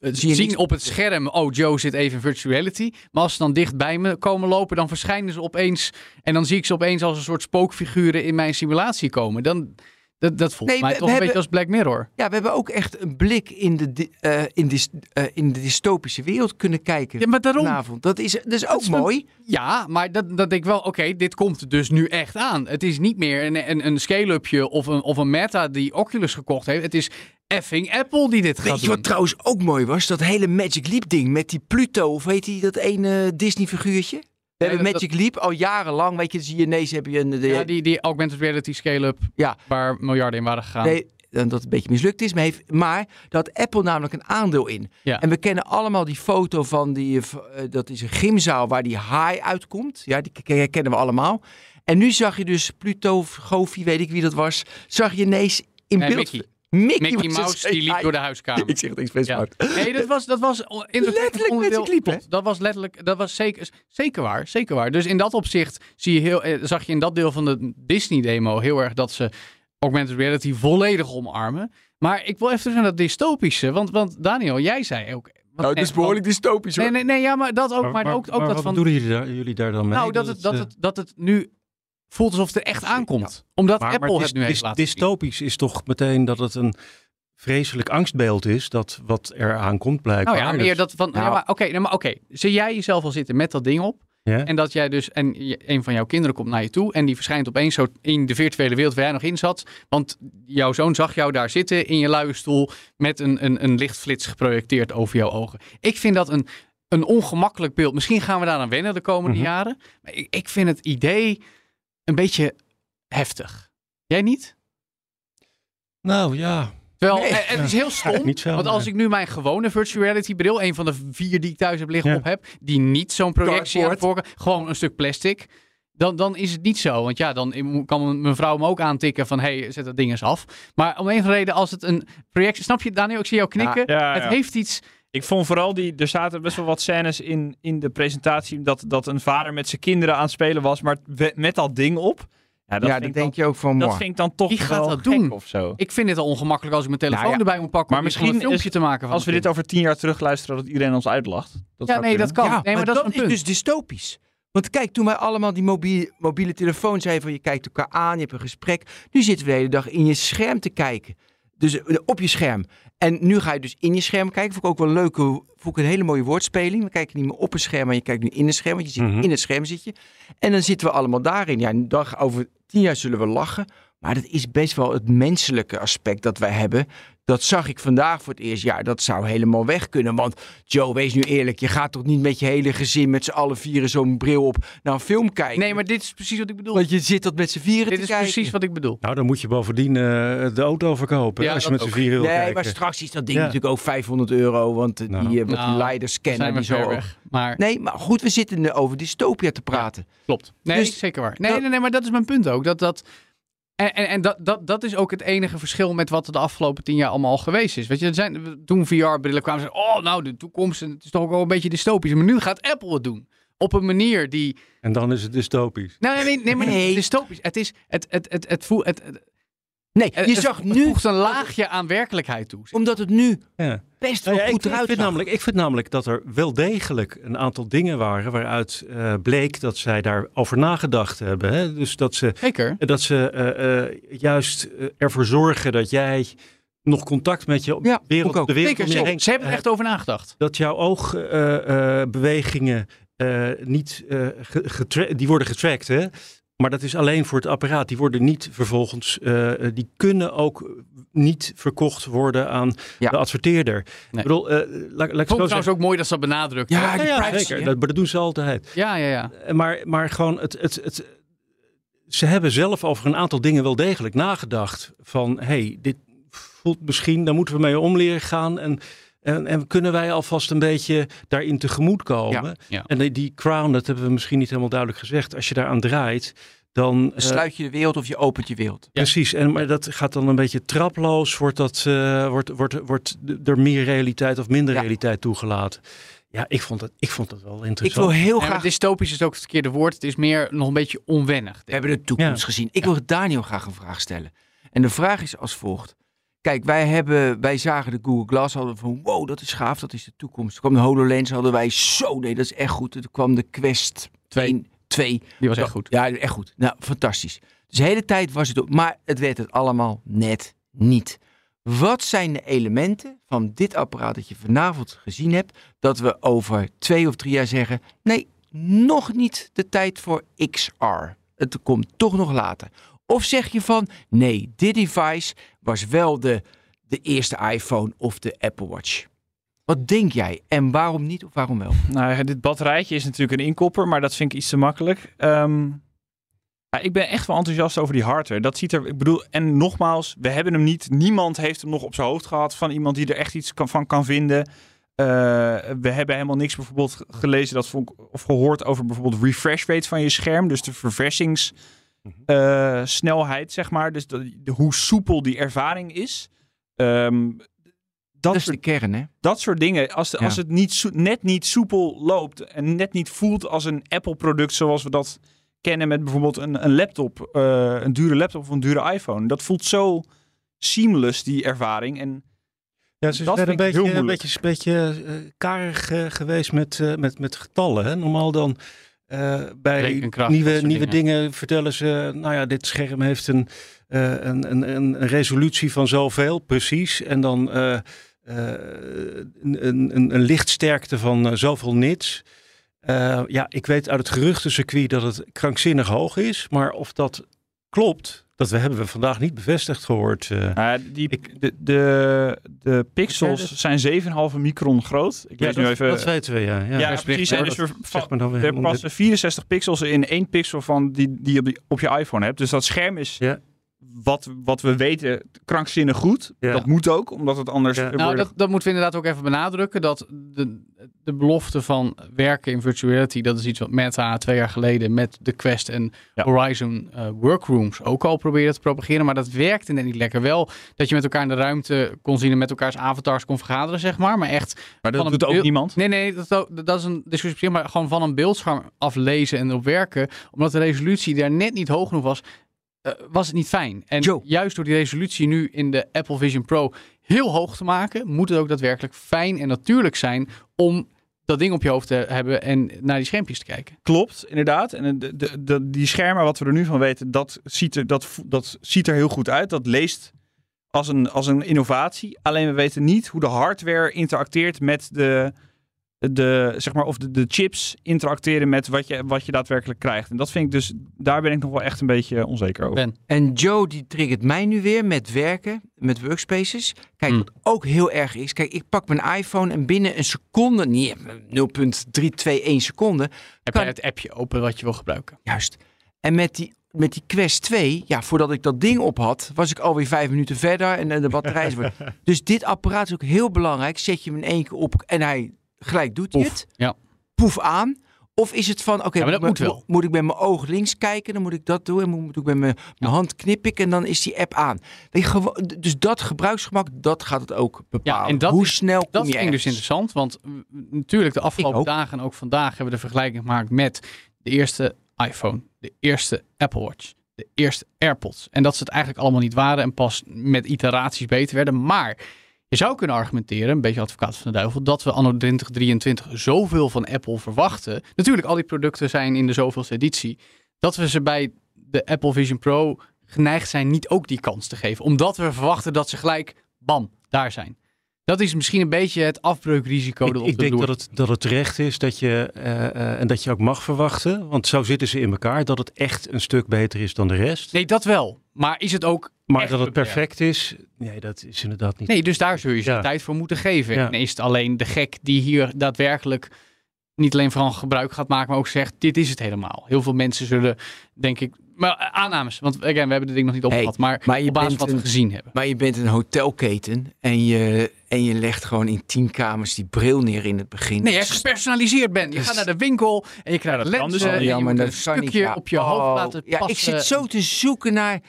eh, zien niet. op het scherm, oh Joe zit even in virtual reality. Maar als ze dan dicht bij me komen lopen, dan verschijnen ze opeens en dan zie ik ze opeens als een soort spookfiguren in mijn simulatie komen. Dan, dat, dat voelt Nee, mij we- toch we een hebben- beetje als Black Mirror. Ja, we hebben ook echt een blik in de, eh, in dys- eh, in de dystopische wereld kunnen kijken Ja, maar daarom. vanavond. Dat is, dat is ook is mooi. Ja, maar dat, dat denk ik wel, oké, dit komt dus nu echt aan. Het is niet meer een, een, een scale-upje of een, of een meta die Oculus gekocht heeft. Het is effing Apple die dit gaat Weet je doen. wat trouwens ook mooi was? Dat hele Magic Leap ding met die Pluto, of heet die dat ene Disney figuurtje? We hebben dat- Magic Leap al jarenlang, weet je, je ineens heb je een... De, Ja, die, die augmented reality scale-up Ja. waar miljarden in waren gegaan. Nee, dat het een beetje mislukt is. Maar, heeft, maar had Apple namelijk een aandeel in. Ja. En we kennen allemaal die foto van die... eh, eh, dat is een gymzaal waar die haai uitkomt. Ja, die kennen we allemaal. En nu zag je dus Pluto, of Goofy, weet ik wie dat was. Zag je ineens in Nee, beeld... Mickey. Mickey. Mouse die liep door de huiskamer. Ik zeg het expres Ja. fout. Nee, dat was, dat was Letterlijk onderdeel. Magic Leap, hè? Dat was letterlijk, dat was zeker, zeker waar, zeker waar. Dus in dat opzicht zie je heel, eh, zag je in dat deel van de Disney-demo heel erg dat ze augmented reality volledig omarmen. Maar ik wil even terug naar dat dystopische, want, want Daniel, jij zei ook... wat Nou, het is behoorlijk dystopisch hoor. Nee, nee, nee, ja, maar dat ook, maar, ook, ook dat wat van... bedoelen jullie daar, jullie daar dan mee? Nou, dat het, dat, het, dat het nu voelt alsof het er echt aankomt. Omdat maar, Apple maar het nu heeft laten zien. dystopisch is toch meteen dat het een vreselijk angstbeeld is dat wat er aankomt blijkbaar. Nou ja, meer dat van... Ja, maar oké, nou, maar oké. Zie jij jezelf al zitten met dat ding op? Ja? En dat jij dus, en je- een van jouw kinderen komt naar je toe en die verschijnt opeens zo in de virtuele wereld waar jij nog in zat. Want jouw zoon zag jou daar zitten in je luie stoel met een, een, een lichtflits geprojecteerd over jouw ogen. Ik vind dat een, een ongemakkelijk beeld. Misschien gaan we daar aan wennen de komende Mhm. jaren. Maar ik, ik vind het idee een beetje heftig. Jij niet? Nou ja, Terwijl, Nee. eh, het is heel stom. niet zo, want als nee. ik nu mijn gewone virtual reality bril, een van de vier die ik thuis heb liggen, Ja. op heb, die niet zo'n projectie voorkant, gewoon een stuk plastic, dan, dan is het niet zo. Want ja, dan kan mijn vrouw me ook aantikken van, hé, hey, zet dat ding eens af. Maar om een of andere reden, als het een projectie, snap je Daniel, ik zie jou knikken, Ja, ja, het ja. heeft iets, Ik vond vooral die, er zaten best wel wat scènes in, in de presentatie dat, dat een vader met zijn kinderen aan het spelen was, maar met dat ding op. Ja, dat, ja, denk dan, je ook van, dat vind ik dan toch Wie gaat wel dat gek doen? of zo. Ik vind het al ongemakkelijk als ik mijn telefoon Nou ja, erbij moet pakken maar om misschien een filmpje is- te maken van Als we dit over tien jaar terug luisteren, dat iedereen ons uitlacht. Dat Ja, nee, dat kan. Ja, nee, maar, dat, is een punt. dus dystopisch. Want kijk, toen wij allemaal die mobiele, mobiele telefoon zeiden van je kijkt elkaar aan, je hebt een gesprek. Nu zitten we de hele dag in je scherm te kijken. Dus eh, op je scherm. En nu ga je dus in je scherm kijken. Vond ik ook wel een leuke, vond ik een hele mooie woordspeling. We kijken niet meer op een scherm, maar je kijkt nu in een scherm. Want je zit Mhm. in het scherm zit je. En dan zitten we allemaal daarin. Ja, een dag over tien jaar zullen we lachen. Maar dat is best wel het menselijke aspect dat wij hebben. Dat zag ik vandaag voor het eerst. Ja, dat zou helemaal weg kunnen. Want Joe, wees nu eerlijk. Je gaat toch niet met je hele gezin met z'n allen vieren zo'n bril op naar een film kijken? Nee, maar dit is precies wat ik bedoel. Want je zit dat met z'n vieren Dit te is kijken. precies wat ik bedoel. Nou, dan moet je bovendien eh, de auto verkopen. Ja, als je met z'n vieren wil Nee, kijken. maar straks is dat ding Ja. natuurlijk ook 500 euro. Want eh, Nou. die, eh, wat Nou, die leiders Zijn kennen, we die zo weg. Maar Nee, maar goed, we zitten over dystopia te praten. klopt. Nee, Dus- zeker waar. Nee, dat- nee, nee, maar dat is mijn punt ook. Dat, dat, en en, en dat, dat, dat is ook het enige verschil met wat er de afgelopen tien jaar allemaal al geweest is. Weet je, er zijn, toen VR-brillen kwamen, zeiden oh, nou, de toekomst, en het is toch ook wel een beetje dystopisch. Maar nu gaat Apple het doen. Op een manier die... En dan is het dystopisch. Nee, nee, nee, nee maar Nee. niet dystopisch. Het is... Het, het, het, het, voelt- het, het, Nee, het- je het- zag het nu, voegt een laagje aan werkelijkheid toe. omdat het nu Ja. best wel Nou ja, goed ik, ik, eruit vind namelijk, ik vind namelijk dat er wel degelijk een aantal dingen waren waaruit eh, bleek dat zij daarover nagedacht hebben. Hè? Dus dat ze, Zeker. dat ze eh, eh, juist eh, ervoor zorgen dat jij nog contact met je Ja, wereld, ook de wereld Zeker, om je heen Ze hebben er eh, echt over nagedacht. dat jouw oogbewegingen niet eh, die worden getracked, hè? Maar dat is alleen voor het apparaat. Die worden niet vervolgens, eh, eh, die kunnen ook niet verkocht worden aan Ja. de adverteerder. Nee. Ik bedoel, eh, laat, laat ik Ik zo vond het ook mooi dat ze dat benadrukt. Ja, Ja, die Ja, ja, privacy, zeker. Dat, maar dat doen ze altijd. ja, ja. ja. Maar, maar gewoon, het, het, het, ze hebben zelf over een aantal dingen wel degelijk nagedacht. Van, hey, dit voelt misschien, daar moeten we mee om leren gaan. En, en, en kunnen wij alvast een beetje daarin tegemoet komen. Ja, ja. En die, die crown, dat hebben we misschien niet helemaal duidelijk gezegd. Als je daaraan draait, dan... Eh, sluit je de wereld of je opent je wereld. Precies, en, maar dat gaat dan een beetje traploos. Wordt, dat, eh, wordt, wordt, wordt er meer realiteit of minder Ja. realiteit toegelaten? Ja, ik vond het, ik vond het wel Ik interessant. wil heel Ja, graag... dystopisch is ook het verkeerde woord. Het is meer nog een beetje onwennig. We hebben de toekomst gezien. Ik wil Daniel graag een vraag stellen. En de vraag is als volgt. Kijk, wij, hebben, wij zagen de Google Glass, hadden van wow, dat is gaaf, dat is de toekomst. Toen kwam de HoloLens, hadden wij zo, nee, dat is echt goed. Toen kwam de Quest Twee. 1, 2. Die was echt goed. Ja, echt goed. Nou, fantastisch. Dus de hele tijd was het ook, maar het werd het allemaal net niet. Wat zijn de elementen van dit apparaat dat je vanavond gezien hebt, dat we over twee of drie jaar zeggen, nee, nog niet de tijd voor XR. Het komt toch nog later. Of zeg je van, nee, dit device was wel de, de eerste iPhone of de Apple Watch. Wat denk jij? En waarom niet of waarom wel? Nou, dit batterijtje is natuurlijk een inkopper, maar dat vind ik iets te makkelijk. Ehm, ik ben echt wel enthousiast over die hardware. Dat ziet er, ik bedoel, en nogmaals, we hebben hem niet. Niemand heeft hem nog op zijn hoofd gehad van iemand die er echt iets kan, van kan vinden. Eh, we hebben helemaal niks bijvoorbeeld gelezen dat of gehoord over bijvoorbeeld refresh rate van je scherm. Dus de verversingssnelheid, zeg maar. Dus de, de- hoe soepel die ervaring is. Ehm, Dat dat, is de kern, hè? dat soort dingen, als, Ja. als het niet net niet soepel loopt en net niet voelt als een Apple-product zoals we dat kennen met bijvoorbeeld een, een laptop, eh, een dure laptop of een dure iPhone. Dat voelt zo seamless, die ervaring. En Ja, ze Dat zijn een beetje, een beetje, een beetje eh, karig eh, geweest met, eh, met, met getallen. Hè? Normaal dan eh, bij nieuwe, nieuwe dingen. dingen. vertellen ze... Nou ja, dit scherm heeft een, eh, een, een, een, een resolutie van zoveel, precies. En dan eh, een, een, een, lichtsterkte van zoveel nits. Ja, ik weet uit het geruchtencircuit dat het krankzinnig hoog is. Maar of dat klopt, dat we hebben we vandaag niet bevestigd gehoord. eh. uh, die, Ik- de, de, de pixels zijn 7,5 micron groot. Ik ja, lees nu dat, even. dat weten we, ja. ja. ja, precies. En dus dat we- Zeg maar dan weer Er passen 64 pixels in één pixel van die, die je op, die op je iPhone hebt. Dus dat scherm is Ja. Wat, wat we weten krankzinnig goed. Ja. Dat moet ook, omdat het anders... Ja. Nou, dat, dat moeten we inderdaad ook even benadrukken. Dat de, de belofte van werken in virtual reality, dat is iets wat Meta twee jaar geleden met de Quest en Ja. Horizon eh, Workrooms ook al probeerde te propageren. Maar dat werkte net niet lekker. Wel dat je met elkaar in de ruimte kon zien en met elkaars avatars kon vergaderen, zeg maar. Maar echt Maar dat doet ook niemand. Nee, nee, dat, dat dat is een discussie op maar gewoon van een beeldscherm aflezen en erop werken, omdat de resolutie daar net niet hoog genoeg was, eh, was het niet fijn. En Joe. juist door die resolutie nu in de Apple Vision Pro heel hoog te maken, moet het ook daadwerkelijk fijn en natuurlijk zijn om dat ding op je hoofd te hebben en naar die schermpjes te kijken. Klopt, inderdaad. En de, de, de- die schermen, wat we er nu van weten, dat ziet er, dat, dat ziet er heel goed uit. Dat leest als een, als een innovatie. Alleen we weten niet hoe de hardware interacteert met de, de zeg maar, of de, de chips interacteren met wat je, wat je daadwerkelijk krijgt. En dat vind ik dus, daar ben ik nog wel echt een beetje onzeker over. Ben. En Joe die triggert mij nu weer met werken, met workspaces. Kijk, Hmm. wat ook heel erg is. Kijk, ik pak mijn iPhone en binnen een seconde, niet 0,321 seconde, Heb Kan- jij het appje open wat je wil gebruiken? juist. En met die, met die Quest 2, ja, voordat ik dat ding op had, was ik alweer vijf minuten verder en eh, de batterij is... dus dit apparaat is ook heel belangrijk. Zet je hem in één keer op en hij gelijk doet hij Poef, het. ja. Poef aan. Of is het van, oké, Ja, maar dat moet, moet wel. moet ik met mijn oog links kijken, dan moet ik dat doen. En moet ik met mijn, mijn hand knip ik en dan is die app aan. Dus dat gebruiksgemak, dat gaat het ook bepalen. en dat Hoe is- snel kom Dat je vind ik dus ergens? interessant, want mm, natuurlijk de afgelopen ook. dagen en ook vandaag hebben we de vergelijking gemaakt met de eerste iPhone, de eerste Apple Watch, de eerste AirPods. En dat ze het eigenlijk allemaal niet waren en pas met iteraties beter werden. Maar je zou kunnen argumenteren, een beetje advocaat van de duivel, dat we anno 2023 zoveel van Apple verwachten. Natuurlijk, al die producten zijn in de zoveelste editie. Dat we ze bij de Apple Vision Pro geneigd zijn niet ook die kans te geven. Omdat we verwachten dat ze gelijk, bam, daar zijn. Dat is misschien een beetje het afbreukrisico Ik, dat op ik de denk dat het, dat het terecht is dat je, eh, eh, en dat je ook mag verwachten, want zo zitten ze in elkaar, dat het echt een stuk beter is dan de rest. Nee, dat wel. Maar is het ook maar dat het perfect is, nee, dat is inderdaad niet. Nee, dus daar zul je ze Ja. tijd voor moeten geven. Ja. En is het alleen de gek die hier daadwerkelijk niet alleen van gebruik gaat maken, maar ook zegt, dit is het helemaal. Heel veel mensen zullen, denk ik, maar eh, aannames, want again, we hebben dit ding nog niet opgehad, maar, maar je op basis bent van wat we gezien hebben. Maar je bent een hotelketen en je, en je legt gewoon in tien kamers die bril neer in het begin. Nee, hij is gepersonaliseerd ben. Je gaat naar de winkel en je krijgt Ja, lenzen dus al. en ja, je een stukje ja. op je Oh, hoofd laten Ja, passen. ik zit zo te zoeken naar...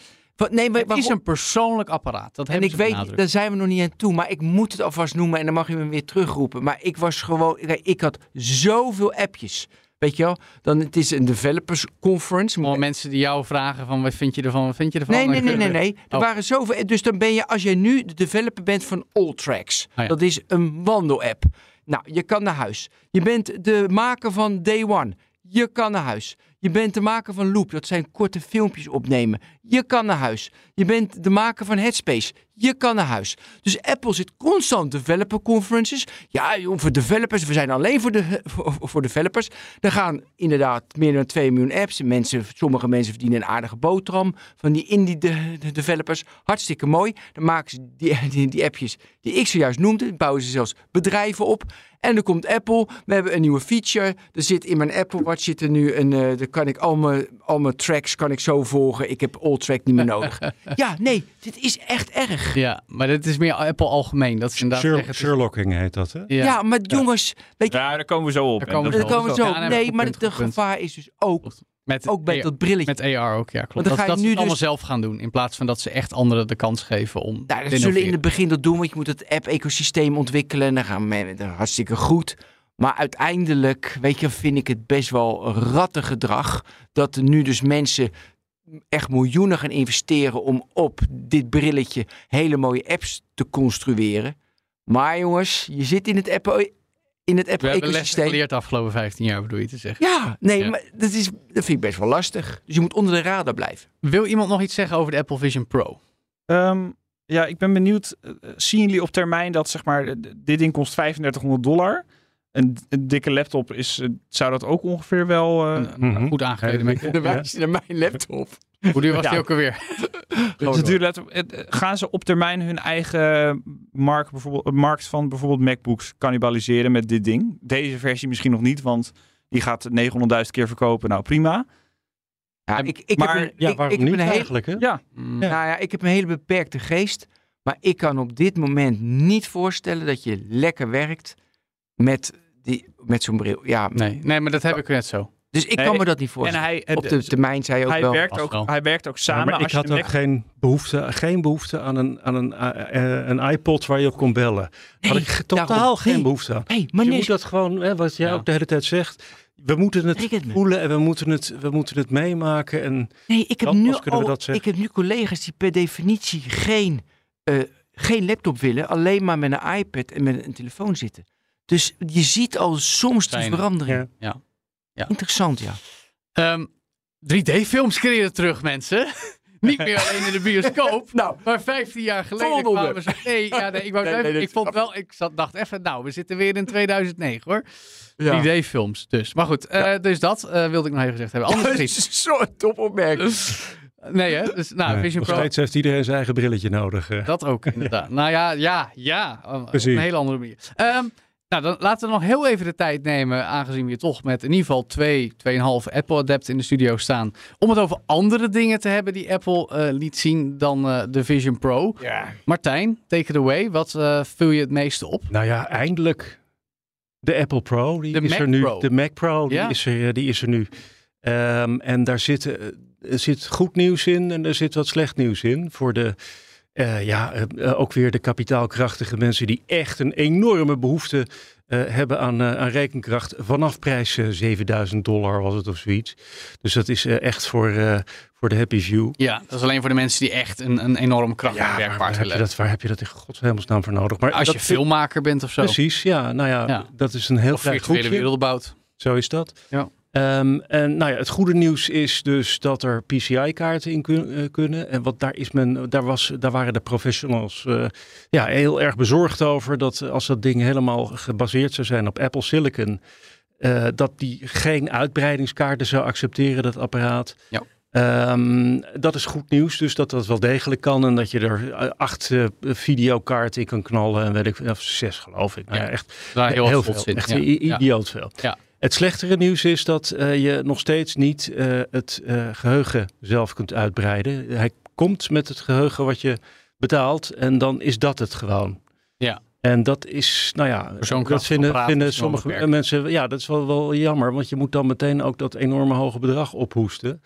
Nee, maar Het is een persoonlijk apparaat. Dat En ik weet, benadrukt. daar zijn we nog niet aan toe. Maar ik moet het alvast noemen en dan mag je me weer terugroepen. Maar ik was gewoon... Ik had zoveel appjes. Weet je wel? Dan, het is een developers conference. Allemaal mensen die jou vragen van wat vind je ervan, wat vind je ervan? Nee, nee, nee, nee, nee. Er Oh. waren zoveel. Dus dan ben je, als jij nu de developer bent van Alltracks. Ah, ja. Dat is een wandelapp. Nou, je kan naar huis. Je bent de maker van Day One. Je kan naar huis. Je bent de maker van Loop. Dat zijn korte filmpjes opnemen. Je kan naar huis. Je bent de maker van Headspace. Je kan naar huis. Dus Apple zit constant developer conferences. Ja, voor developers. We zijn alleen voor, de, voor, developers. Er gaan inderdaad meer dan 2 miljoen apps. Mensen, sommige mensen verdienen een aardige boterham van die indie de, de developers. Hartstikke mooi. Dan maken ze die, die, die appjes die ik zojuist noemde. Bouwen ze zelfs bedrijven op. En dan komt Apple. We hebben een nieuwe feature. Er zit in mijn Apple Watch zit er nu een. eh daar kan ik al mijn, al mijn tracks kan ik zo volgen. Ik heb track niet meer nodig. ja, nee, dit is echt erg. Ja, maar dit is meer Apple algemeen. Dat is inderdaad Sher- echt het Sherlocking heet dat, hè? Ja, Ja, maar jongens, weet je, Ja, daar komen we zo op. Daar En komen we dan komen we Ja, zo. nee, maar punt. gevaar is dus ook, met, ook bij AR dat brilletje. Met AR ook, ja klopt. dan Dat, ga je dat ze nu het allemaal dus- zelf gaan doen. In plaats van dat ze echt anderen de kans geven om Nou, te dat zullen in het begin dat doen, want je moet het app-ecosysteem ontwikkelen. En dan gaan we met hartstikke goed. Maar uiteindelijk, weet je, vind ik het best wel rattengedrag. Dat er nu dus mensen echt miljoenen gaan investeren om op dit brilletje hele mooie apps te construeren. Maar jongens, je zit in het app in het We hebben lessen app-ecosysteem. geleerd de afgelopen 15 jaar, bedoel je te zeggen. Ja, nee, Ja. maar dat, is, dat vind ik best wel lastig. Dus je moet onder de radar blijven. Wil iemand nog iets zeggen over de Apple Vision Pro? Ehm, ja, ik ben benieuwd. eh, zien jullie op termijn dat zeg maar, dit ding kost 3500 dollar? Een, een dikke laptop is, eh, zou dat ook ongeveer wel. eh, Een- een mhm. Goed aangeklede Mac. Dan wijs je naar mijn laptop. Hoe duur was Ja. die ook alweer? laptop. Eh, gaan ze op termijn hun eigen markt, bijvoorbeeld, markt van bijvoorbeeld MacBooks cannibaliseren met dit ding? Deze versie misschien nog niet, want die gaat 900.000 keer verkopen. Nou, prima. Ja, ik, ik maar- heb een, Ja, ik, waarom ik niet eigenlijk, hè? Ja, Mm. Nou ja, ik heb een hele beperkte geest. Maar ik kan op dit moment niet voorstellen dat je lekker werkt met die, met zo'n bril. Ja, Nee, nee, maar dat heb ik net zo. dus ik Nee, kan me dat niet En voorstellen. hij, Op de termijn zei je ook hij, wel. werkt ook, wel. hij werkt ook Ja, samen. maar ik als je had ook geen behoefte, geen behoefte aan een, aan een, eh, een iPod waar je op kon bellen. Daar had ik ge- totaal daarom. geen Nee. behoefte aan. hey, Dus maar je nee, moet dat gewoon, hè, wat jij Ja. ook de hele tijd zegt. We moeten het voelen en we moeten het, we moeten het meemaken. En nee, ik heb Dan nu al- dat ik heb nu collega's die per definitie geen, eh, geen laptop willen, alleen maar met een iPad en met een telefoon zitten. Dus je ziet al soms die verandering. Ja. Ja. Interessant, ja. Ehm, 3D-films keren terug, mensen. Niet meer alleen in de bioscoop. Nou, Maar 15 jaar geleden kwamen ze... Nee, ja, nee, ik, wou Nee, even- nee, ik vond wel... Ik zat, dacht even, nou, we zitten weer in 2009, hoor. ja. 3D-films dus. Maar goed, eh, dus dat eh, wilde ik nog even gezegd hebben. Anders niet. Zo'n topopmerking. Nee, hè? Dus, nou, Nee, Vision nog Pro... steeds heeft iedereen zijn eigen brilletje nodig. eh. Dat ook, inderdaad. nou ja, ja, ja. Op een hele andere manier. Ehm, nou, dan laten we nog heel even de tijd nemen, aangezien we hier toch met in ieder geval twee, 2,5 Apple Adapt in de studio staan, om het over andere dingen te hebben die Apple eh, liet zien dan eh, de Vision Pro. Ja. Martijn, take it away. Wat eh viel je het meeste op? Nou ja, eindelijk de Apple Pro. Die De is Mac er nu. Pro. De Mac Pro, die, Ja. is, er, die is er nu. Ehm, en daar zit, er zit goed nieuws in en er zit wat slecht nieuws in. Voor de, eh, ja, eh, eh, ook weer de kapitaalkrachtige mensen die echt een enorme behoefte eh, hebben aan, aan rekenkracht. Vanaf prijs eh, 7000 dollar was het of zoiets. Dus dat is echt voor, voor de happy view. Ja, dat is alleen voor de mensen die echt een, een enorm krachtig Ja, maar waar werkpaard heb, je willen. dat, waar heb je dat in godshemelsnaam voor nodig? Maar Als je filmmaker bent of zo. Precies, ja. Nou ja, Ja. dat is een heel Of virtuele wereld bouwt. Zo is dat. Ja. Ehm, en nou ja, het goede nieuws is dus dat er PCI-kaarten in kun- eh, kunnen. En wat daar is men, daar, was, daar waren de professionals eh, ja, heel erg bezorgd over. Dat als dat ding helemaal gebaseerd zou zijn op Apple Silicon, eh, dat die geen uitbreidingskaarten zou accepteren, dat apparaat. Ja. Ehm, dat is goed nieuws, dus dat dat wel degelijk kan. En dat je er acht eh, videokaarten in kan knallen. En weet ik, of zes geloof ik. Nou ja, Ja. echt Daar heel, heel veel zin. Echt Ja. idioot veel. Ja. Het slechtere nieuws is dat eh, je nog steeds niet eh, het eh, geheugen zelf kunt uitbreiden. Hij komt met het geheugen wat je betaalt en dan is dat het gewoon. Ja. En dat is, nou ja, dat vinden, vinden sommige mensen, ja, dat is wel, wel jammer, want je moet dan meteen ook dat enorme hoge bedrag ophoesten.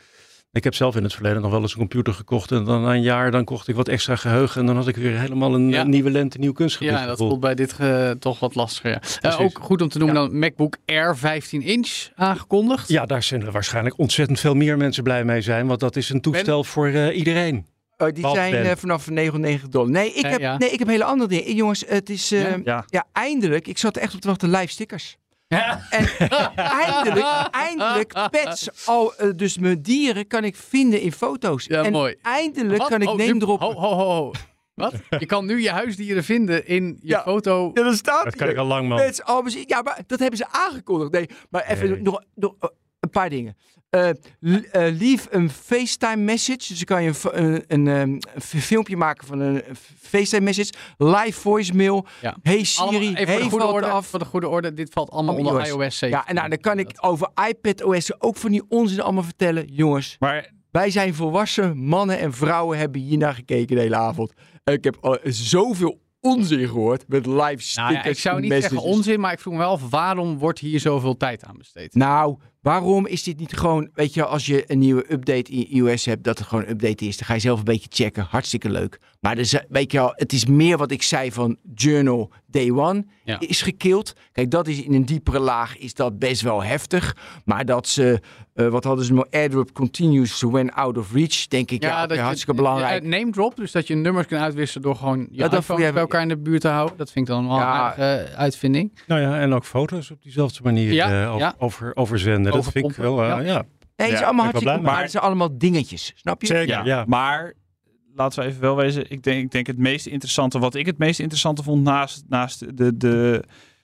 Ik heb zelf in het verleden nog wel eens een computer gekocht en dan na een jaar dan kocht ik wat extra geheugen en dan had ik weer helemaal een Ja. nieuwe lente, nieuw kunstgebied. Ja, dat voelt bij dit toch wat lastiger. Ja. Eh, Precies. ook goed om te noemen dan MacBook Air 15 inch aangekondigd. Ja, daar zullen waarschijnlijk ontzettend veel meer mensen blij mee zijn. Want dat is een toestel voor eh, iedereen. Oh, die zijn eh, vanaf 99 dollar. Nee, ik Eh, heb, ja. nee, ik heb hele andere dingen. Jongens, het is... eh, Ja? ja. Ja. eindelijk. Ik zat echt op te wachten. Live stickers. Ja. En eindelijk, eindelijk pets. Al, eh, dus mijn dieren kan ik vinden in foto's. Ja, en mooi. eindelijk Wat? kan ik Oh, droppen. Ho, ho, ho, ho. Wat? Je kan nu je huisdieren vinden in je Ja. foto. Ja, dat staat Dat kan ik al lang, man. Pets, al bezien- Ja, maar dat hebben ze aangekondigd. Nee, maar even Nee. nog, nog eh, een paar dingen. Eh, eh, leave een FaceTime message. Dus dan kan je een, fo- een, een, ehm, een filmpje maken van een FaceTime message. Live voicemail. Ja. Hey Siri, Allemaal, even voor, hey de goede orde, af. voor de goede orde, dit valt allemaal onder iOS. iOS 7. Ja, en nou, dan kan ik over iPad OS ook van die onzin allemaal vertellen. Jongens, Maar wij zijn volwassen mannen en vrouwen hebben hier naar gekeken de hele avond. En ik heb al zoveel onzin gehoord met live stickers. Nou ja, ik zou niet messages. zeggen onzin, maar ik vroeg me wel af, waarom wordt hier zoveel tijd aan besteed? Nou, waarom is dit niet gewoon, weet je, als je een nieuwe update in iOS hebt, dat het gewoon een update is, dan ga je zelf een beetje checken. Hartstikke leuk. Maar dus, weet je wel, het is meer wat ik zei van Journal Day One Ja. is gekild. Kijk, dat is in een diepere laag is dat best wel heftig. Maar dat ze, eh, wat hadden ze nog, AirDrop continues when out of reach, denk ik, ja, oké, je- hartstikke belangrijk. ja, name drop, dus dat je nummers kunt uitwisselen door gewoon je Ja, dat bij elkaar in de buurt te houden. Dat vind ik dan wel Ja. een aardige eh, uitvinding. Nou ja, en ook foto's op diezelfde manier Ja, eh, over, ja. Dat vind ik wel, eh, ja. nee, het is Ja, allemaal hartstikke maar het zijn allemaal dingetjes, snap je? Zeker, Ja, ja. maar laten we even wel wezen. Ik denk, ik denk het meest interessante, wat ik het meest interessante vond naast, naast de, de,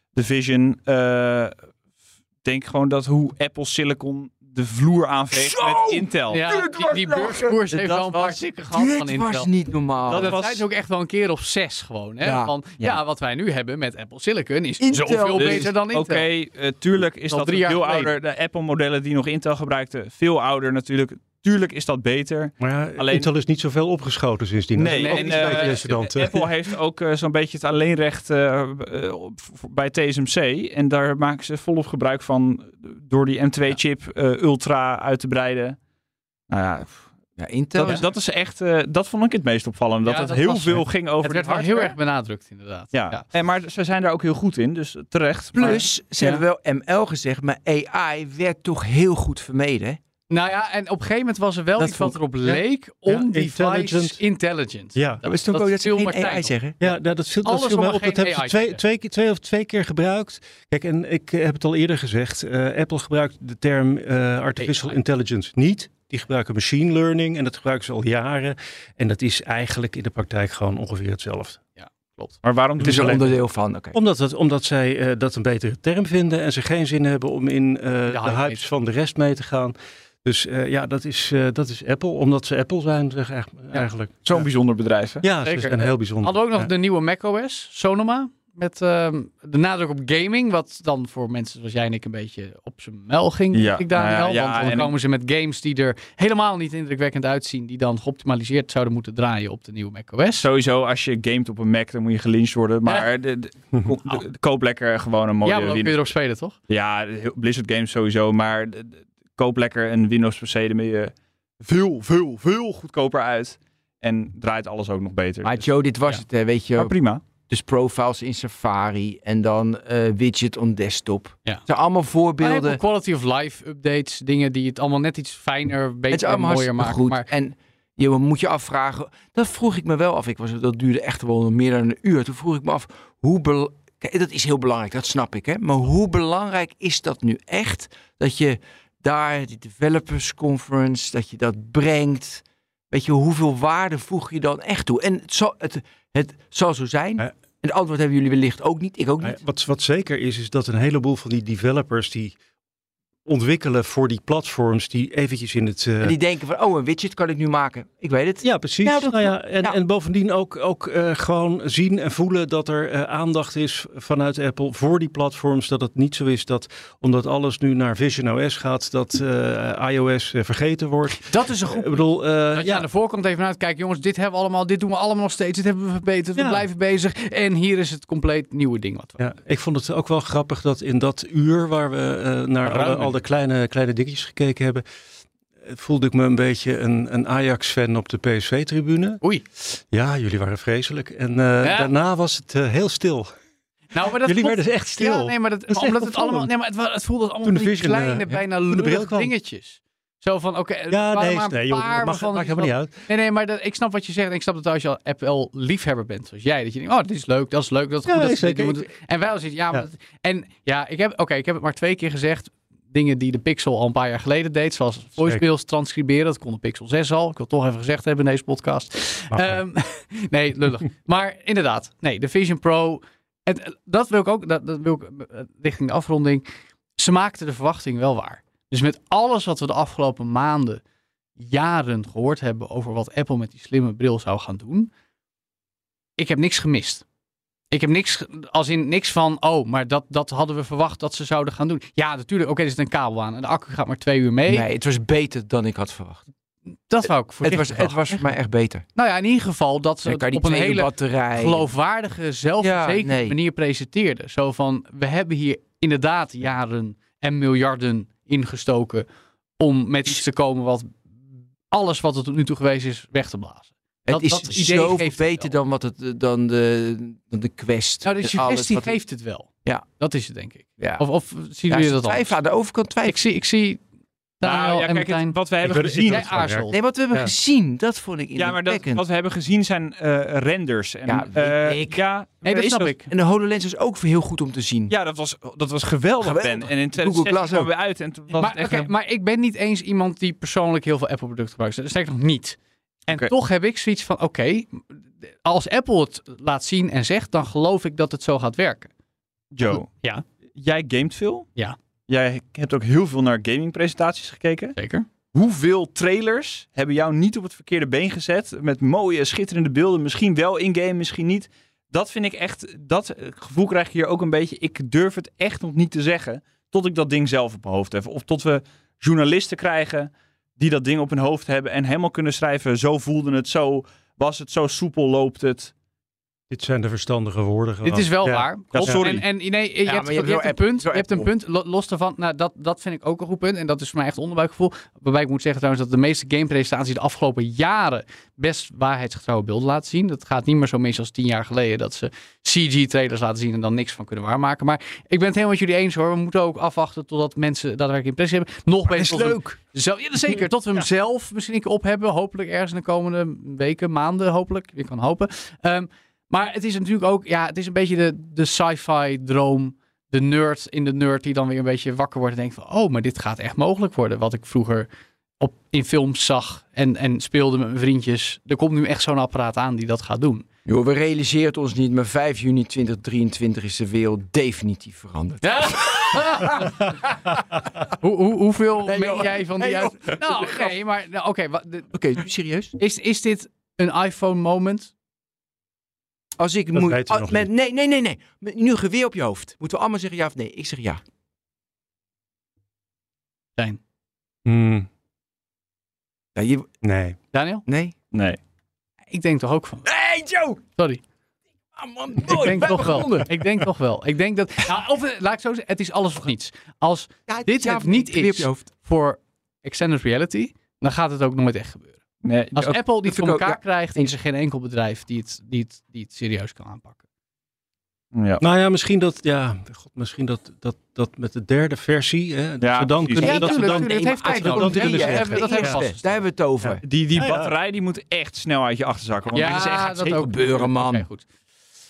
de Vision, eh, denk gewoon dat hoe Apple Silicon de vloer aanveegt Zo! met Intel. Ja, Dit die, was die lachen. beurskoers heeft Dat wel een paar was- tikken gehad van Dit was Intel. niet normaal. Dat, Dat dat was- zijn ook echt wel een keer of zes gewoon. Hè? Ja, Van, ja. ja. wat wij nu hebben met Apple Silicon is Intel. zoveel Dus, beter dan Intel. Oké, eh, tuurlijk is Al dat drie jaar veel geleden. ouder. De Apple-modellen die nog Intel gebruikten, veel ouder natuurlijk. Tuurlijk is dat beter. Maar ja, Alleen- Intel is niet zoveel opgeschoten sindsdien. Nee, en, iets bij eh, de incident. Apple heeft ook eh, zo'n beetje het alleenrecht eh, eh, voor- bij TSMC. En daar maken ze volop gebruik van eh, door die M2-chip eh, ultra uit te breiden. Nou ja, Ja, Intel. dat, dat is echt, eh, dat vond ik het meest opvallend. Dat Ja, het dat heel was- veel ging over Het werd wel heel erg benadrukt, inderdaad. Ja. En, maar ze zijn daar ook heel goed in, dus terecht. Maar- Plus, ze Ja. hebben wel ML gezegd, maar AI werd toch heel goed vermeden. Nou ja, en op een gegeven moment was er wel Dat iets wat erop leek on device intelligent. intelligent. Ja. Dat is toch ook dat ze viel geen Martijn AI op. zeggen? Ja, nou, dat viel, dat Alles viel om mij maar op. Dat hebben ze twee, twee, twee of twee keer gebruikt. Kijk, en ik eh, heb het al eerder gezegd. eh, Apple gebruikt de term eh, artificial AI. intelligence niet. Die gebruiken machine learning en dat gebruiken ze al jaren. En dat is eigenlijk in de praktijk gewoon ongeveer hetzelfde. Klopt. Maar waarom Het doen is alleen... onderdeel van. Oké. Omdat, het, omdat zij eh, dat een betere term vinden en ze geen zin hebben om in eh, de, hypes te- van de rest mee te gaan. Dus eh, ja, dat is, eh, dat is Apple, omdat ze Apple zijn zeg, eigenlijk- eigenlijk. Zo'n ja. bijzonder bedrijf, hè? Ja, Zeker. ze zijn heel bijzonder. Hadden we ook nog Ja. de nieuwe macOS, Sonoma. Met ehm, de nadruk op gaming. Wat dan voor mensen zoals jij en ik een beetje op zijn mel ging. Ja, ik ja, ja, Want dan en komen ze met games die er helemaal niet indrukwekkend uitzien. Die dan geoptimaliseerd zouden moeten draaien op de nieuwe macOS. Sowieso, als je gamet op een Mac, dan moet je gelyncht worden. Maar de, de- de- de- koop lekker gewoon een mooie ja, maar dan kun je erop spelen, toch? Ja, Blizzard games sowieso. Maar de- de- koop lekker een Windows PC. Dan ben je veel, veel, veel goedkoper uit. En draait alles ook nog beter. Maar Dus- Joe, dit was Ja. het, hè, weet je. maar prima. Dus profiles in Safari en dan eh, widget on desktop. Ja. Het zijn allemaal voorbeelden. quality of life updates. Dingen die het allemaal net iets fijner, Het is beter, allemaal mooier maken. goed. Maar En je moet je afvragen, dat vroeg ik me wel af. Ik was, dat duurde echt wel meer dan een uur. Toen vroeg ik me af, hoe bel- Kijk, dat is heel belangrijk, dat snap ik. Hè? Maar hoe belangrijk is dat nu echt? Dat je daar, die developers conference, dat je dat brengt. Weet je, hoeveel waarde voeg je dan echt toe? En het zal, het, het zal zo zijn. En het antwoord hebben jullie wellicht ook niet. Ik ook niet. Wat, wat zeker is, is dat een heleboel van die developers die ontwikkelen voor die platforms die eventjes in het... eh, En die denken van, oh, een widget kan ik nu maken. Ik weet het. Ja, precies. Nou, dat- nou ja, en, ja. en bovendien ook, ook eh, gewoon zien en voelen dat er eh, aandacht is vanuit Apple voor die platforms. Dat het niet zo is dat omdat alles nu naar Vision OS gaat, dat eh, iOS vergeten wordt. dat is een goed Ik bedoel, eh, Dat je ja, aan de voorkant even uit kijkt, jongens, dit hebben we allemaal, dit doen we allemaal nog steeds, dit hebben we verbeterd, we blijven bezig. En hier is het compleet nieuwe ding wat we ja, ik vond het ook wel grappig dat in dat uur waar we eh, naar al de kleine, kleine dingetjes gekeken hebben, voelde ik me een beetje een, een Ajax-fan op de PSV-tribune. Oei. Ja, jullie waren vreselijk. En eh, Ja. daarna was het eh, heel stil. Nou, maar dat Jullie werden echt stil. Ja, nee, maar dat, is echt omdat het allemaal, nee, maar het, het voelde allemaal die kleine, ja, bijna kwam. dingetjes. Zo van, oké, Ja, nee, maar een nee paar dat mag, maakt helemaal niet uit. Nee, nee, maar dat, ik snap wat je zegt. En ik snap dat als je Apple liefhebber bent, zoals jij, dat je denkt, oh, dit is leuk, dat is leuk, dat is Ja, goed. dat nee, is dit, En wij als iets, ja, maar Ja. dat- en ja, ik heb, oké, ik heb het maar twee keer gezegd. Dingen die de Pixel al een paar jaar geleden deed, zoals voicemails transcriberen, dat kon de Pixel 6 al. Ik wil het toch even gezegd hebben in deze podcast. Ehm, nee, lullig. maar inderdaad, nee, de Vision Pro. En dat wil ik ook, dat, dat wil ik eh, richting de afronding. Ze maakten de verwachting wel waar. Dus met alles wat we de afgelopen maanden, jaren gehoord hebben over wat Apple met die slimme bril zou gaan doen. Ik heb niks gemist. Ik heb niks, als in niks van, oh, maar dat, dat hadden we verwacht dat ze zouden gaan doen. Ja, natuurlijk, oké, er zit een kabel aan en de accu gaat maar twee uur mee. Nee, het was beter dan ik had verwacht. Dat wou ik voor Het was, het was voor mij echt beter. Nou ja, in ieder geval dat ze het op een hele batterij. geloofwaardige, zelfverzekerde Ja, nee. manier presenteerde. Zo van, we hebben hier inderdaad jaren en miljarden ingestoken om met iets te komen wat alles wat er tot nu toe geweest is weg te blazen. Het dat- is dat idee zo beter dan, wat het, eh, dan, de, dan de Quest. Nou, de alles suggestie wat het- geeft het wel. Ja. Dat is het, denk ik. Ja. Of, of zien jullie dat anders? aan de overkant Ik twijfelen. zie, ik zie Daniel Nou, ja, en kijk, het- wat we hebben ik gezien. Nee, wat we hebben Ja. gezien, dat vond ik Ja, maar dat, wat we hebben gezien zijn eh, renders. En, Ja, eh, ik. Ja, Nee, dat is snap ik. En de HoloLens is ook heel goed om te zien. Ja, dat was, dat was geweldig, Geweldig. Ben. En in Google 2016 Glass kwam ook. we uit en toen was Maar, het echt een- maar ik ben niet eens iemand die persoonlijk heel veel Apple-producten gebruikt. Sterker nog niet. En toch heb ik zoiets van, oké, als Apple het laat zien en zegt, dan geloof ik dat het zo gaat werken. Joe, Ja. jij gamet veel. Ja. Jij hebt ook heel veel naar gamingpresentaties gekeken. Zeker. Hoeveel trailers hebben jou niet op het verkeerde been gezet? Met mooie, schitterende beelden. Misschien wel in-game, misschien niet. Dat vind ik echt... Dat gevoel krijg ik hier ook een beetje. Ik durf het echt nog niet te zeggen. Tot ik dat ding zelf op mijn hoofd heb. Of tot we journalisten krijgen die dat ding op hun hoofd hebben en helemaal kunnen schrijven. Zo voelde het, zo was het, zo soepel loopt het. Dit zijn de verstandige woorden. Dit is wel Ja. waar. Klopt. sorry. En, en nee, je, Ja, hebt, je een punt. Je hebt een punt. Lo- Los daarvan, nou, dat, dat vind ik ook een goed punt. En dat is voor mij echt onderbuikgevoel. Waarbij ik moet zeggen trouwens dat de meeste gamepresentaties de afgelopen jaren best waarheidsgetrouwe beelden laten zien. Dat gaat niet meer zo mis als tien jaar geleden. Dat ze CG-trailers laten zien en dan niks van kunnen waarmaken. Maar ik ben het helemaal met jullie eens hoor. We moeten ook afwachten totdat mensen daadwerkelijk impressie hebben. Nog beter. tot we hem Zelf, ja, zeker. Tot we hem zelf misschien een keer op hebben. Hopelijk ergens in de komende weken, maanden, hopelijk. Je kan hopen. Ehm, maar het is natuurlijk ook, ja, het is een beetje de, de sci-fi droom. De nerd in de nerd die dan weer een beetje wakker wordt en denkt van, oh, maar dit gaat echt mogelijk worden. Wat ik vroeger op, in films zag en, en speelde met mijn vriendjes. Er komt nu echt zo'n apparaat aan die dat gaat doen. Joh, we realiseren het ons niet, maar 5 juni 2023 is de wereld definitief veranderd. Ja. hoe, hoe, hoeveel Nee, meen jij van die Nee, uit... Nou, nee, maar nou, oké. serieus? is, is dit een iPhone moment? Als ik Dat moet... met, nee, nee, nee, nee. Nu een geweer op je hoofd. Moeten we allemaal zeggen ja of nee? Ik zeg ja. Zijn. Hmm, ja je, nee. Daniel? nee? Nee. Ik denk toch ook van. Nee, Joe! Sorry. Ah, man, Ik denk toch wel. Ik denk toch wel. Ik denk dat. Nou, of eh, laat ik zo zeggen, het is alles of niets. Als Ja, dit ja het niet is je hoofd. voor extended reality, dan gaat het ook nooit echt gebeuren. Nee Als ook- Apple dit vind voor ook, elkaar ja. krijgt, is er geen enkel bedrijf die het, die, het, die het serieus kan aanpakken. ja. Nou ja, misschien dat, ja, god, misschien dat, dat, dat met de derde versie, hè, dat Ja, we dan kunnen, Ja, dat we dan, tuurlijk. Het heeft ook dat iPhone kunnen 3, hè, zeggen. dat hebben we. Daar hebben we het over. Die, die Ja, ja. batterij die moet echt snel uit je achterzak. Want dit is echt Ja, dat zeker ook. gebeuren, man. Oké, goed.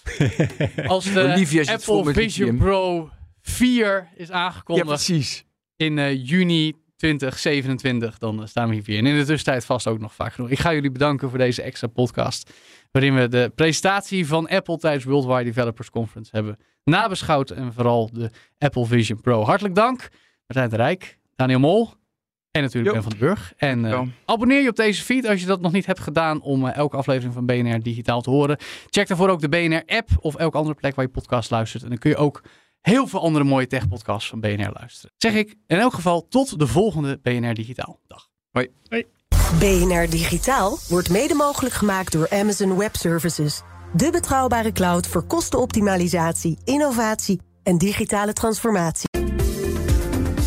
Als de Apple Vision. Pro 4 is Ja, aangekondigd precies. in eh, juni 2027, dan staan we hier weer. En in de tussentijd vast ook nog vaak genoeg. Ik ga jullie bedanken voor deze extra podcast. Waarin we de presentatie van Apple tijdens Worldwide Developers Conference hebben nabeschouwd. En vooral de Apple Vision Pro. Hartelijk dank, Martijn de Rijk, Daniel Mol en natuurlijk Jo. Ben van den Burg. En eh, abonneer je op deze feed als je dat nog niet hebt gedaan om eh, elke aflevering van BNR digitaal te horen. Check daarvoor ook de BNR-app of elke andere plek waar je podcast luistert. En dan kun je ook heel veel andere mooie tech-podcasts van BNR luisteren. Zeg ik in elk geval tot de volgende BNR Digitaal. Dag. BNR Digitaal wordt mede mogelijk gemaakt door Amazon Web Services. De betrouwbare cloud voor kostenoptimalisatie, innovatie en digitale transformatie.